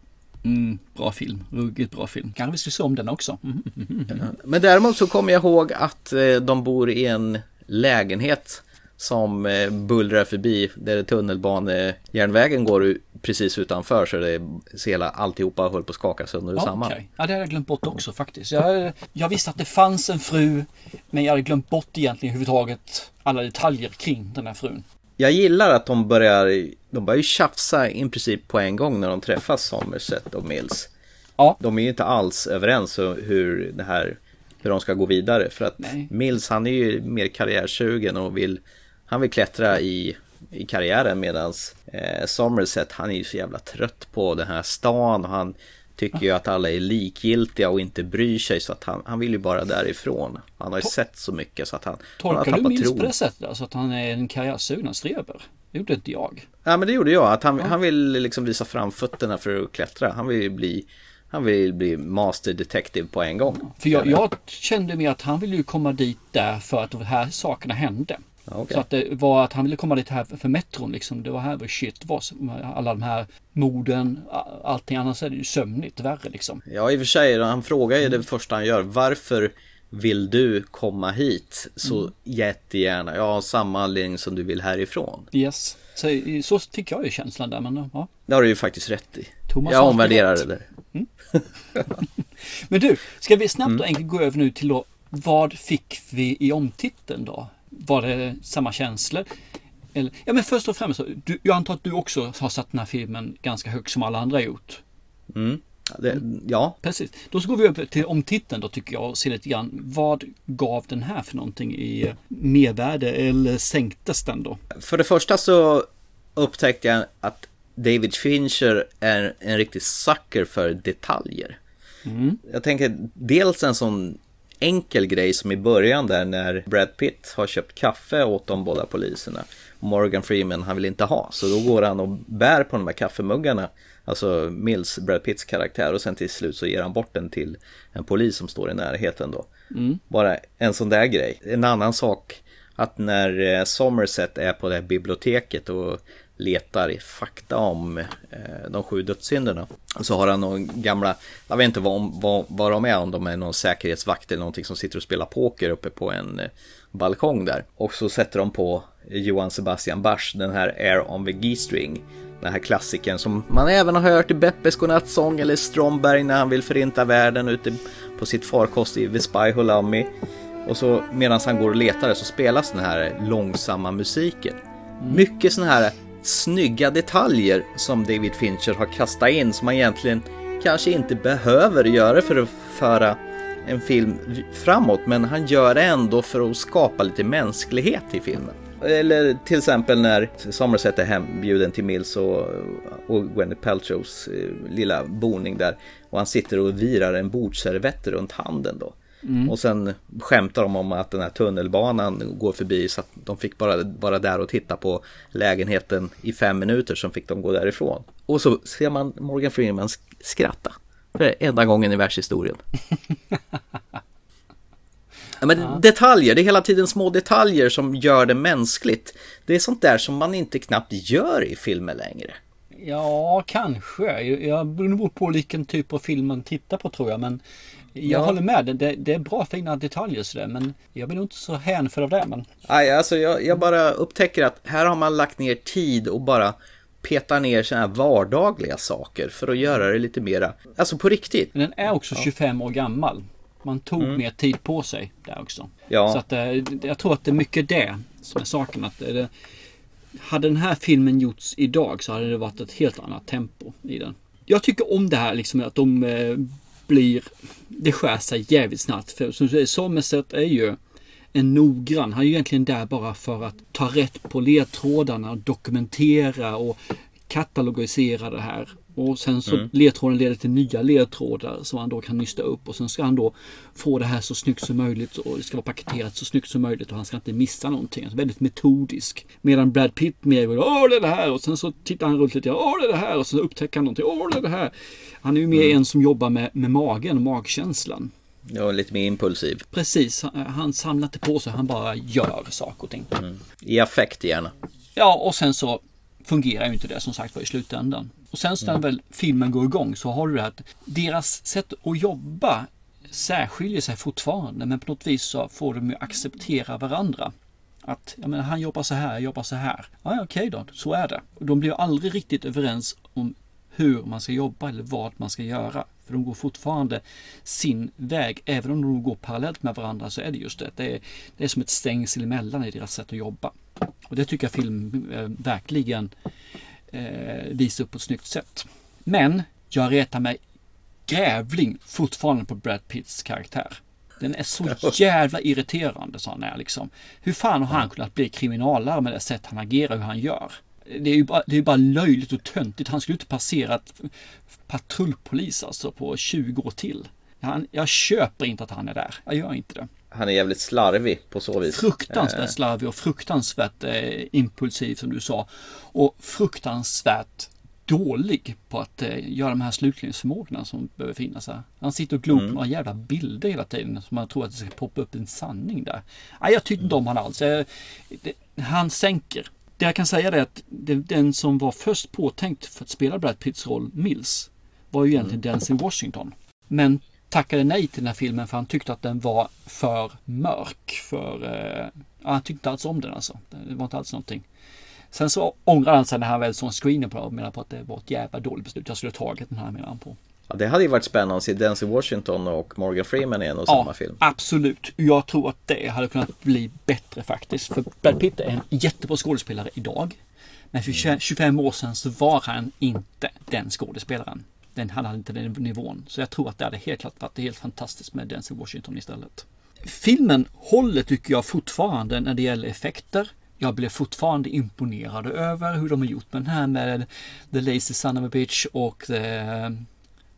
Mm, bra film, ruggigt bra film. Kanske vi skulle se om den också. Mm. Men däremot så kommer jag ihåg att eh, de bor i en lägenhet som eh, bullrar förbi där tunnelbanejärnvägen går precis utanför så det ser hela alltihopa höll på att skaka sönder och Ja, samman. okej. ja, det hade jag glömt bort också faktiskt. Jag, jag visste att det fanns en fru men jag hade glömt bort egentligen överhuvudtaget alla detaljer kring den här frun. Jag gillar att de börjar, de börjar ju tjafsa i princip på en gång när de träffas Somerset och Mills. Ja. De är ju inte alls överens om hur det här, hur de ska gå vidare för att Nej. Mills han är ju mer karriärsugen och vill, han vill klättra i, i karriären medans eh, Somerset han är ju så jävla trött på den här stan och han tycker ju att alla är likgiltiga och inte bryr sig så att han, han vill ju bara därifrån. Han har ju sett så mycket så att han, han har Tolkar du tappat tron. på det sättet? Alltså att han är en karriärsugen streber? Det gjorde inte jag. Ja men det gjorde jag, att han, han vill liksom visa fram fötterna för att klättra. Han vill ju bli Han vill bli master detective på en gång. För jag, jag kände mer att han ville ju komma dit där för att de här sakerna hände. Okay. Så att det var att han ville komma dit här för metron liksom. Det var här var shit var. Alla de här morden, allting annars är det ju sömnigt värre liksom. Ja i och för sig, han frågar ju det första han gör. Varför vill du komma hit? Så mm. jättegärna. Har samma anledning som du vill härifrån. Yes. Så, så fick jag ju känslan där men ja. Det har du ju faktiskt rätt i. Thomas jag omvärderar det där. Mm. men du, ska vi snabbt och enkelt gå över nu till då vad fick vi i omtiteln då? Var det samma känslor? Eller, ja men först och främst, du, jag antar att du också har satt den här filmen ganska högt som alla andra gjort. Mm. Det, ja. Precis. Då så går vi upp till omtiteln då tycker jag och ser lite grann. Vad gav den här för någonting i mervärde eller sänktes den då? För det första så upptäckte jag att David Fincher är en riktig sucker för detaljer. Mm. Jag tänker dels en sån enkel grej som i början där när Brad Pitt har köpt kaffe åt de båda poliserna. Morgan Freeman han vill inte ha så då går han och bär på de här kaffemuggarna. Alltså Mills, Brad Pitts karaktär och sen till slut så ger han bort den till en polis som står i närheten då. Mm. Bara en sån där grej. En annan sak att när eh, Somerset är på det här biblioteket och letar i fakta om eh, de sju dödssynderna. Så har han några gamla, jag vet inte vad, vad, vad de är, om de är någon säkerhetsvakt eller någonting som sitter och spelar poker uppe på en eh, balkong där. Och så sätter de på Johan Sebastian Bach, den här Air on the G-string. Den här klassikern som man även har hört i Beppes godnattsång eller Stromberg när han vill förinta världen ute på sitt farkost i The Spy Who Loved Me. Och så medan han går och letar så spelas den här långsamma musiken. Mycket sådana här snygga detaljer som David Fincher har kastat in som man egentligen kanske inte behöver göra för att föra en film framåt men han gör det ändå för att skapa lite mänsklighet i filmen. Eller till exempel när Somerset är hembjuden till Mills och, och Gwyneth Paltrows eh, lilla boning där och han sitter och virar en bordservett runt handen då. Mm. Och sen skämtar de om att den här tunnelbanan går förbi så att de fick bara vara där och titta på lägenheten i fem minuter så fick de gå därifrån. Och så ser man Morgan Freeman skratta. För enda gången i världshistorien. ja, men ja. Detaljer, det är hela tiden små detaljer som gör det mänskligt. Det är sånt där som man inte knappt gör i filmer längre. Ja, kanske. Jag beror på vilken typ av film man tittar på tror jag. Men jag ja. håller med, det, det, är bra fina detaljer sådär men jag blir nog inte så hänförd av det. Men... Nej, alltså jag, jag, bara upptäcker att här har man lagt ner tid och bara petar ner sådana här vardagliga saker för att göra det lite mera, alltså på riktigt. Men den är också 25 år gammal. Man tog mm. mer tid på sig där också. Ja. Så att eh, jag tror att det är mycket det som är saken. Att det, hade den här filmen gjorts idag så hade det varit ett helt annat tempo i den. Jag tycker om det här liksom att de eh, blir, det skär sig jävligt snabbt. För som du säger, Somerset är ju en noggrann, han är ju egentligen där bara för att ta rätt på ledtrådarna, dokumentera och katalogisera det här. Och sen så mm. ledtråden leder till nya ledtrådar som han då kan nysta upp och sen ska han då få det här så snyggt som möjligt och det ska vara paketerat så snyggt som möjligt och han ska inte missa någonting. Alltså väldigt metodisk. Medan Brad Pitt mer går åh det är det här och sen så tittar han runt lite, åh det är det här och så upptäcker han någonting, åh det är det här. Han är ju mer mm. en som jobbar med, med magen och magkänslan. Ja, lite mer impulsiv. Precis, han, han samlar inte på sig, han bara gör saker och ting. Mm. I affekt gärna. Ja, och sen så fungerar ju inte det som sagt var i slutändan. Och sen så när mm. väl filmen går igång så har du det att deras sätt att jobba särskiljer sig fortfarande men på något vis så får de ju acceptera varandra. Att jag menar, han jobbar så här, jag jobbar så här. Ja, okej då, så är det. Och de blir aldrig riktigt överens om hur man ska jobba eller vad man ska göra. För de går fortfarande sin väg. Även om de går parallellt med varandra så är det just det. Det är, det är som ett stängsel emellan i deras sätt att jobba. Och det tycker jag film eh, verkligen eh, visar upp på ett snyggt sätt. Men jag retar mig grävling fortfarande på Brad Pitts karaktär. Den är så jävla irriterande så han är liksom. Hur fan har han kunnat bli kriminalare med det sätt han agerar hur han gör? Det är ju bara, det är bara löjligt och töntigt. Han skulle inte passerat patrullpolis alltså på 20 år till. Han, jag köper inte att han är där. Jag gör inte det. Han är jävligt slarvig på så vis. Fruktansvärt eh. slarvig och fruktansvärt eh, impulsiv som du sa. Och fruktansvärt dålig på att eh, göra de här slutledningsförmågorna som behöver finnas här. Han sitter och glor på Mm. några jävla bilder hela tiden som man tror att det ska poppa upp en sanning där. Nej, jag tyckte inte om han alls. Jag, det, han sänker. Det jag kan säga är att det, den som var först påtänkt för att spela Brad Pitts roll, Mills, var ju egentligen Denzel Washington. Men tackade nej till den här filmen för han tyckte att den var för mörk. För, eh, ja, han tyckte inte alls om den alltså. Det var inte alls någonting. Sen så ångrar han sig när han väl såg screenen på det och menar på att det var ett jävla dåligt beslut. Jag skulle ha tagit den här menar han på. Ja, det hade ju varit spännande att se Denzel Washington och Morgan Freeman i en och samma film. absolut. Jag tror att det hade kunnat bli bättre faktiskt. För Brad Pitt är en jättebra skådespelare idag. Men för 20 25 år sedan så var han inte den skådespelaren. Den han hade inte den nivån. Så jag tror att det hade helt klart varit helt fantastiskt med Denzel Washington istället. Filmen håller tycker jag fortfarande när det gäller effekter. Jag blev fortfarande imponerad över hur de har gjort med den här med The Lazy Son of a Bitch och The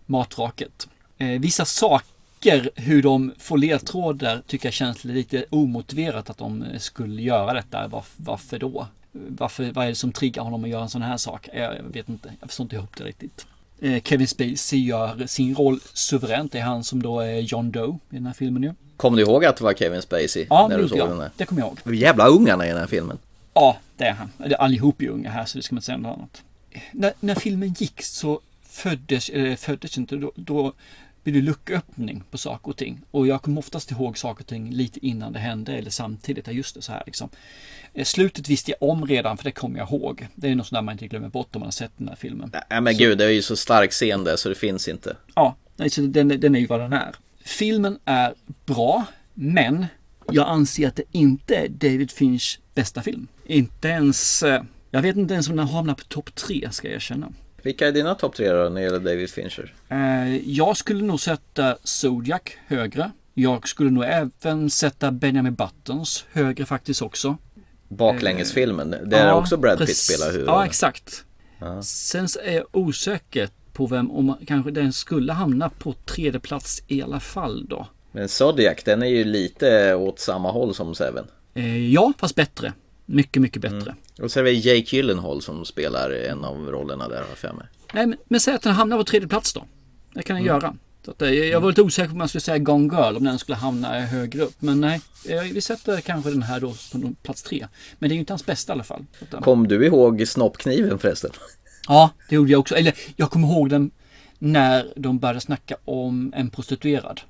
Matraket. Eh, vissa saker, hur de får ledtrådar, tycker jag känns lite omotiverat att de eh, skulle göra detta. Varf- varför då? Varför, vad är det som triggar honom att göra en sån här sak? Jag, jag vet inte, jag förstår inte ihop det riktigt. Eh, Kevin Spacey gör sin roll suveränt. Det är han som då är John Doe i den här filmen ju. Kommer du ihåg att det var Kevin Spacey? Ja, när du såg gjorde den jag. här? Det kommer jag ihåg. Hur jävla ungarna i den här filmen. Ja, det är han. Allihop är unga här så det ska man inte säga något annat. När, när filmen gick så föddes, eller föddes inte, då, då blev det lucköppning på saker och ting. Och jag kommer oftast ihåg saker och ting lite innan det hände eller samtidigt. Just det, så här liksom. Eh, Slutet visste jag om redan för det kommer jag ihåg. Det är något sånt där man inte glömmer bort om man har sett den här filmen. Nej men gud, det är ju så stark scen där så det finns inte. Ja, nej, så den, den är ju vad den är. Filmen är bra, men jag anser att det inte är David Finch bästa film. Inte ens, eh, jag vet inte ens om den hamnar på topp tre ska jag erkänna. Vilka är dina topp tre då när det gäller David Fincher? Eh, Jag skulle nog sätta Zodiac högre. Jag skulle nog även sätta Benjamin Buttons högre faktiskt också. Baklängesfilmen, där Ja, också Brad Pitt spelar huvudrollen. Ja, exakt. Sen så är jag osäker på vem, om kanske den skulle hamna på tredje plats i alla fall då. Men Zodiac, den är ju lite åt samma håll som Seven. Eh, Ja, fast bättre. Mycket, mycket bättre. Och så är det Jake Gyllenhaal som spelar en av rollerna där har jag för mig. Nej, men, men säg att den hamnar på tredje plats då. Det kan den Mm. göra. Att, eh, jag var lite osäker på om man skulle säga Gone Girl om den skulle hamna högre upp. Men nej, eh, vi sätter kanske den här då på plats tre. Men det är ju inte hans bästa i alla fall. Eh, Kom du ihåg snoppkniven förresten? Ja, det gjorde jag också. Eller jag kommer ihåg den när de började snacka om en prostituerad.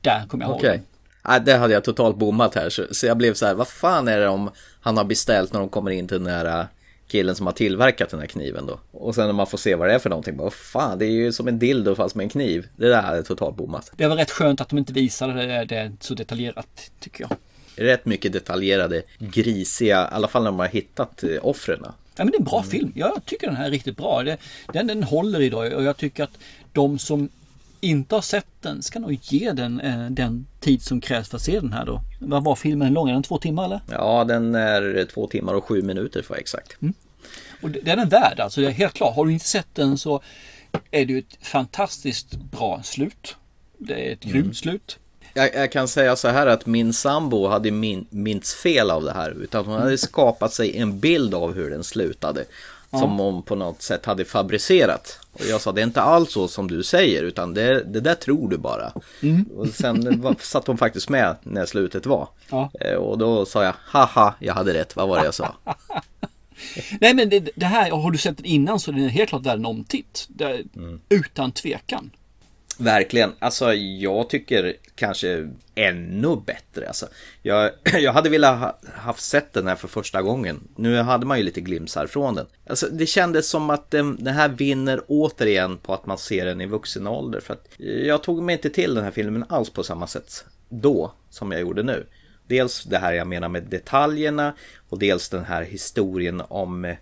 Där kommer jag ihåg Okej. den. Nej, det hade jag totalt bommat här. Så, så jag blev så här, vad fan är det om han har beställt när de kommer in till den här äh, killen som har tillverkat den här kniven då? Och sen när man får se vad det är för någonting, bara, vad fan, det är ju som en dildo fast med en kniv. Det där hade jag totalt bommat. Det var rätt skönt att de inte visade det, det så detaljerat, tycker jag. Rätt mycket detaljerade, grisiga, i alla fall när man har hittat eh, offren. Ja, men det är en bra film. Jag tycker den här är riktigt bra. Den, den håller idag och jag tycker att de som inte har sett den ska nog ge den eh, den tid som krävs för att se den här då. Vad var filmen lång? Är den två timmar eller? Ja, den är två timmar och sju minuter för exakt. Och det- den är värd alltså. Det är helt klart. Har du inte sett den så är det ju ett fantastiskt bra slut. Det är ett Mm. grymt slut. Jag, jag kan säga så här att min sambo hade min, minst fel av det här. Utan hon hade skapat sig en bild av hur den slutade. Ja. Som hon på något sätt hade fabricerat. Och jag sa det är inte alls så som du säger utan det, det där tror du bara. Mm. Och sen var- satt hon faktiskt med när slutet var. Ja. Eh, Och då sa jag haha jag hade rätt. Vad var det jag sa? Nej men det, det här, har du sett den innan så är den helt klart värd en omtitt. Mm. Utan tvekan. Verkligen. Alltså jag tycker kanske ännu bättre. Alltså, jag, jag hade velat ha haft sett den här för första gången. Nu hade man ju lite glimsar från den. Alltså, det kändes som att den, den här vinner återigen på att man ser den i vuxen ålder. För att eh, jag tog mig inte till den här filmen alls på samma sätt då som jag gjorde nu. Dels det här jag menar med detaljerna och dels den här historien om eh,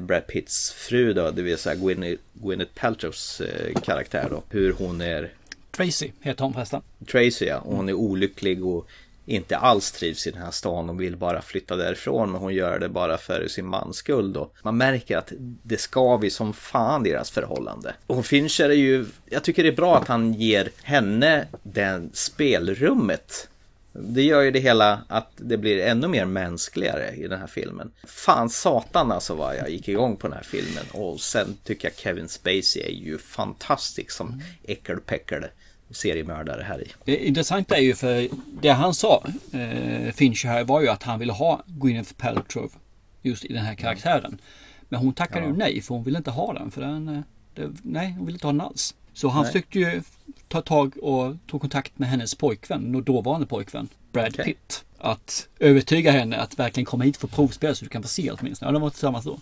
Brad Pitts fru då, det vill säga Gwyneth, Gwyneth Paltrows eh, karaktär då. Hur hon är Tracy heter hon förresten. Tracy ja, och hon är olycklig och inte alls trivs i den här stan och vill bara flytta därifrån men hon gör det bara för sin mans skull då. Man märker att det skaver som fan deras förhållande. Och Fincher är ju, jag tycker det är bra att han ger henne den spelrummet Det gör ju det hela att det blir ännu mer mänskligare i den här filmen. Fan satan alltså vad jag gick igång på den här filmen. Och sen tycker jag Kevin Spacey är ju fantastisk som äckelpäckel seriemördare här i. Det intressanta är ju för det han sa, eh, Fincher här, var ju att han ville ha Gwyneth Paltrow just i den här karaktären. Men hon tackade ju nej för hon ville inte ha den. För den eh, det, nej, hon ville inte ha den alls. Så han Nej. försökte ju ta tag och tog kontakt med hennes pojkvän, och dåvarande pojkvän, Brad Okej. Pitt. Att övertyga henne att verkligen komma hit för provspel så du kan få se åtminstone. Ja, de var tillsammans då.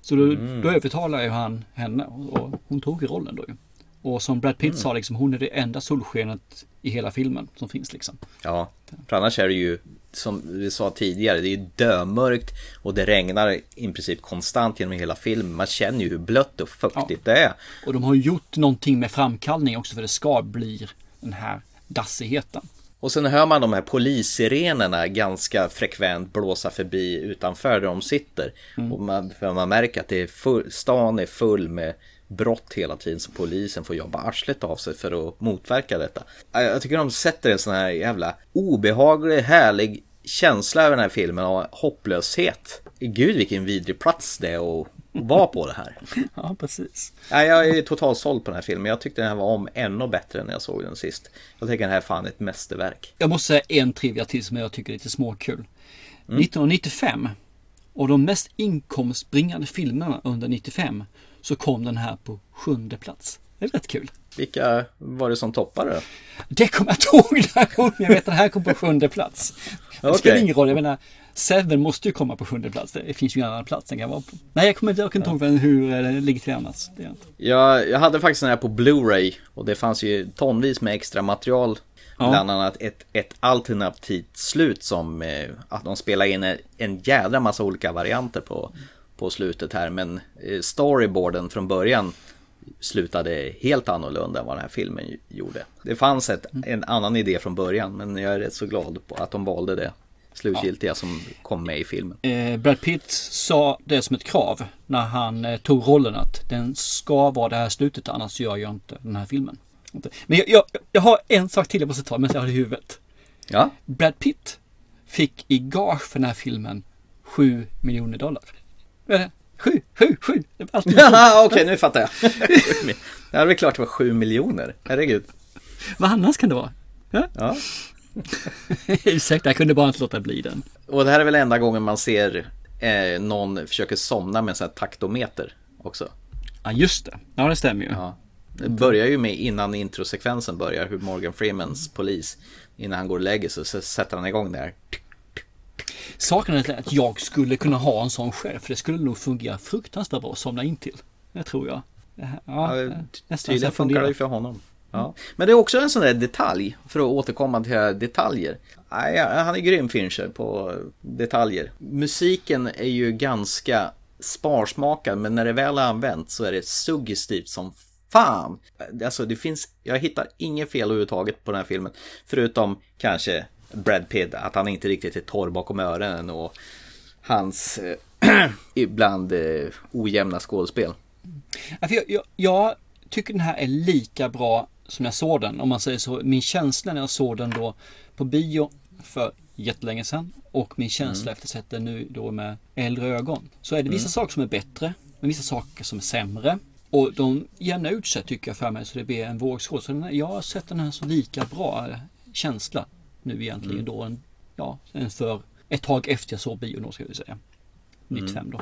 Så då, Mm. då övertalade ju han henne och, och hon tog ju rollen då ju. Och som Brad Pitt Mm. sa, liksom, hon är det enda solskenet i hela filmen som finns liksom. Ja, för annars är det ju som vi sa tidigare, det är ju dömörkt och det regnar i princip konstant genom hela filmen. Man känner ju hur blött och fuktigt det är. Och de har gjort någonting med framkallning också för det ska bli den här dassigheten. Och sen hör man de här polissirenerna ganska frekvent blåsa förbi utanför där de sitter. Och man, för man märker att det är full, stan är full med brott hela tiden så polisen får jobba arslet av sig för att motverka detta. Jag tycker de sätter en sån här jävla obehaglig, härlig känsla över den här filmen och hopplöshet. Gud vilken vidrig plats det är att vara på det här. Ja, precis. Jag är totalt såld på den här filmen. Jag tyckte den här var om ännu bättre när jag såg den sist. Jag tycker den här är fan ett mästerverk. Jag måste säga en trivia till som jag tycker är lite småkul. Mm. 1995 och de mest inkomstbringande filmerna under 95 så kom den här på sjunde plats. Det är rätt kul. Vilka var det som toppade då? Det kommer jag inte ihåg jag vet att den här kom på sjunde plats. Det Okej. spelar ingen roll, jag menar Seven måste ju komma på sjunde plats. Det finns ju ingen annan plats den kan vara på. Nej, jag kommer inte jag kan inte ihåg hur det ligger till annars. Det inte. Jag, jag hade faktiskt den här på Blu-ray och det fanns ju tonvis med extra material. Ja. Bland annat ett, ett alternativt slut som eh, att de spelar in en, en jädra massa olika varianter på, på slutet här. Men eh, storyboarden från början slutade helt annorlunda än vad den här filmen gjorde. Det fanns ett, en annan idé från början men jag är rätt så glad på att de valde det slutgiltiga som kom med i filmen. Eh, Brad Pitt sa det som ett krav när han eh, tog rollen att den ska vara det här slutet annars gör jag inte den här filmen. Men jag, jag, jag har en sak till jag måste ta medan jag har det i huvudet. Ja. Brad Pitt fick i gage för den här filmen 7 miljoner dollar. Det? 7, 7, 7! Det var alltid okej nu fattar jag. Det är väl klart det var 7 miljoner, herregud. Vad annars kan det vara? Ja. Ja. Ursäkta, jag kunde bara inte låta bli den. Och det här är väl enda gången man ser eh, någon försöker somna med en sån här taktometer också. Ja, just det. Ja, det stämmer ju. Ja. Det börjar ju med innan introsekvensen börjar, hur Morgan Freemans polis, innan han går och lägger sig, så sätter han igång det här. Är att jag skulle kunna ha en sån själv, för det skulle nog fungera fruktansvärt bra att somna in till. Det tror jag. Ja, Ja, så Tydligen funkar det ju för honom. Ja. Men det är också en sån där detalj, för att återkomma till detaljer. Nej, han är grym Fincher på detaljer. Musiken är ju ganska sparsmakad, men när det väl är använt så är det suggestivt som fan. Alltså det finns, jag hittar inget fel överhuvudtaget på den här filmen. Förutom kanske Brad Pitt, att han inte riktigt är torr bakom öronen och hans eh, ibland eh, ojämna skådespel. Ja, jag, jag, jag tycker den här är lika bra som jag såg den. Om man säger så. Min känsla när jag såg den då på bio för jättelänge sedan och min känsla Mm. efter att sett den nu då med äldre ögon. Så är det vissa Mm. saker som är bättre, men vissa saker som är sämre. Och de jämnar ut sig tycker jag för mig så det blir en vågskål. Så den här, jag har sett den här så lika bra eh, känsla nu egentligen Mm. då. En, ja, en för ett tag efter jag såg bio då ska vi säga. 95 då.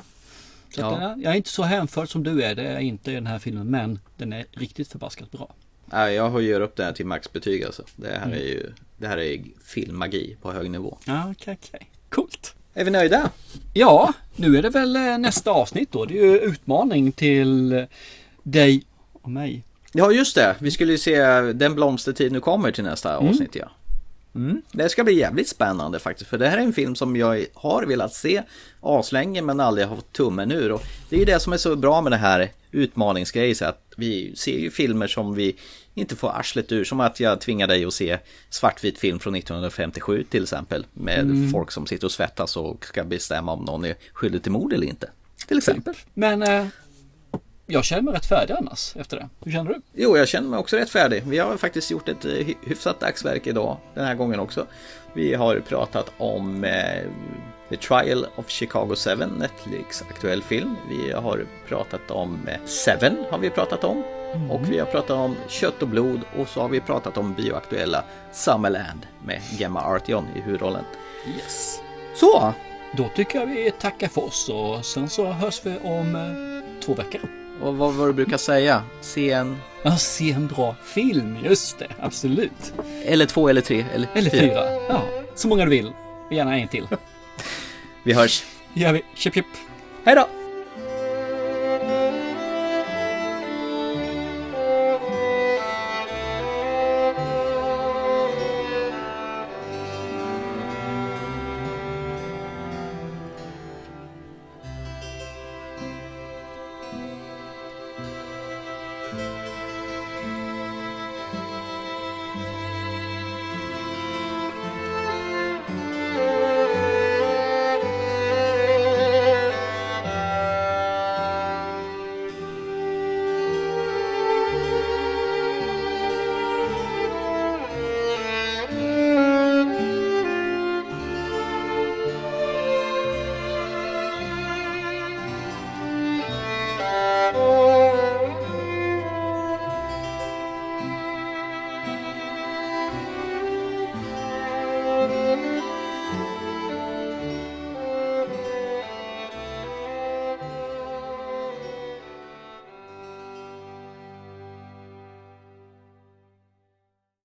Så Ja. den är, jag är inte så hänförd som du är, det är inte i den här filmen, men den är riktigt förbaskat bra. Jag höjer upp det här till maxbetyg alltså. Det här Mm. är ju det här är filmmagi på hög nivå. Ja, okej, okej. Coolt. Är vi nöjda? Ja, nu är det väl eh, nästa avsnitt då. Det är ju utmaning till eh, dig och mig. Ja, just det. Vi skulle ju se Den blomstertid nu kommer till nästa Mm. avsnitt, ja. Mm. Det ska bli jävligt spännande faktiskt, för det här är en film som jag har velat se aslänge men aldrig har fått tummen ur. Och det är ju det som är så bra med det här utmaningsgrejen, att vi ser ju filmer som vi inte får arslet ur. Som att jag tvingar dig att se svartvit film från 1957 till exempel. Med Mm. folk som sitter och svettas och ska bestämma om någon är skyldig till mord eller inte. Till exempel. Men eh, jag känner mig rätt färdig annars efter det. Hur känner du? Jo, jag känner mig också rätt färdig. Vi har faktiskt gjort ett eh, hyfsat dagsverk idag, den här gången också. Vi har pratat om eh, The Trial of Chicago 7, Netflix aktuell film. Vi har pratat om eh, Seven, har vi pratat om. Mm. Och vi har pratat om Kött och blod och så har vi pratat om bioaktuella Summerland med Gemma Artion i huvudrollen. Yes. Så! Då tycker jag vi tackar för oss och sen så hörs vi om eh, två veckor. Och vad var du brukar säga? Se en... Ja, se en bra film, just det, absolut. Eller två, eller tre, eller, eller fyra. fyra. Ja, så många du vill. Och gärna en till. vi hörs. gör vi. Chip, chip. Hej då!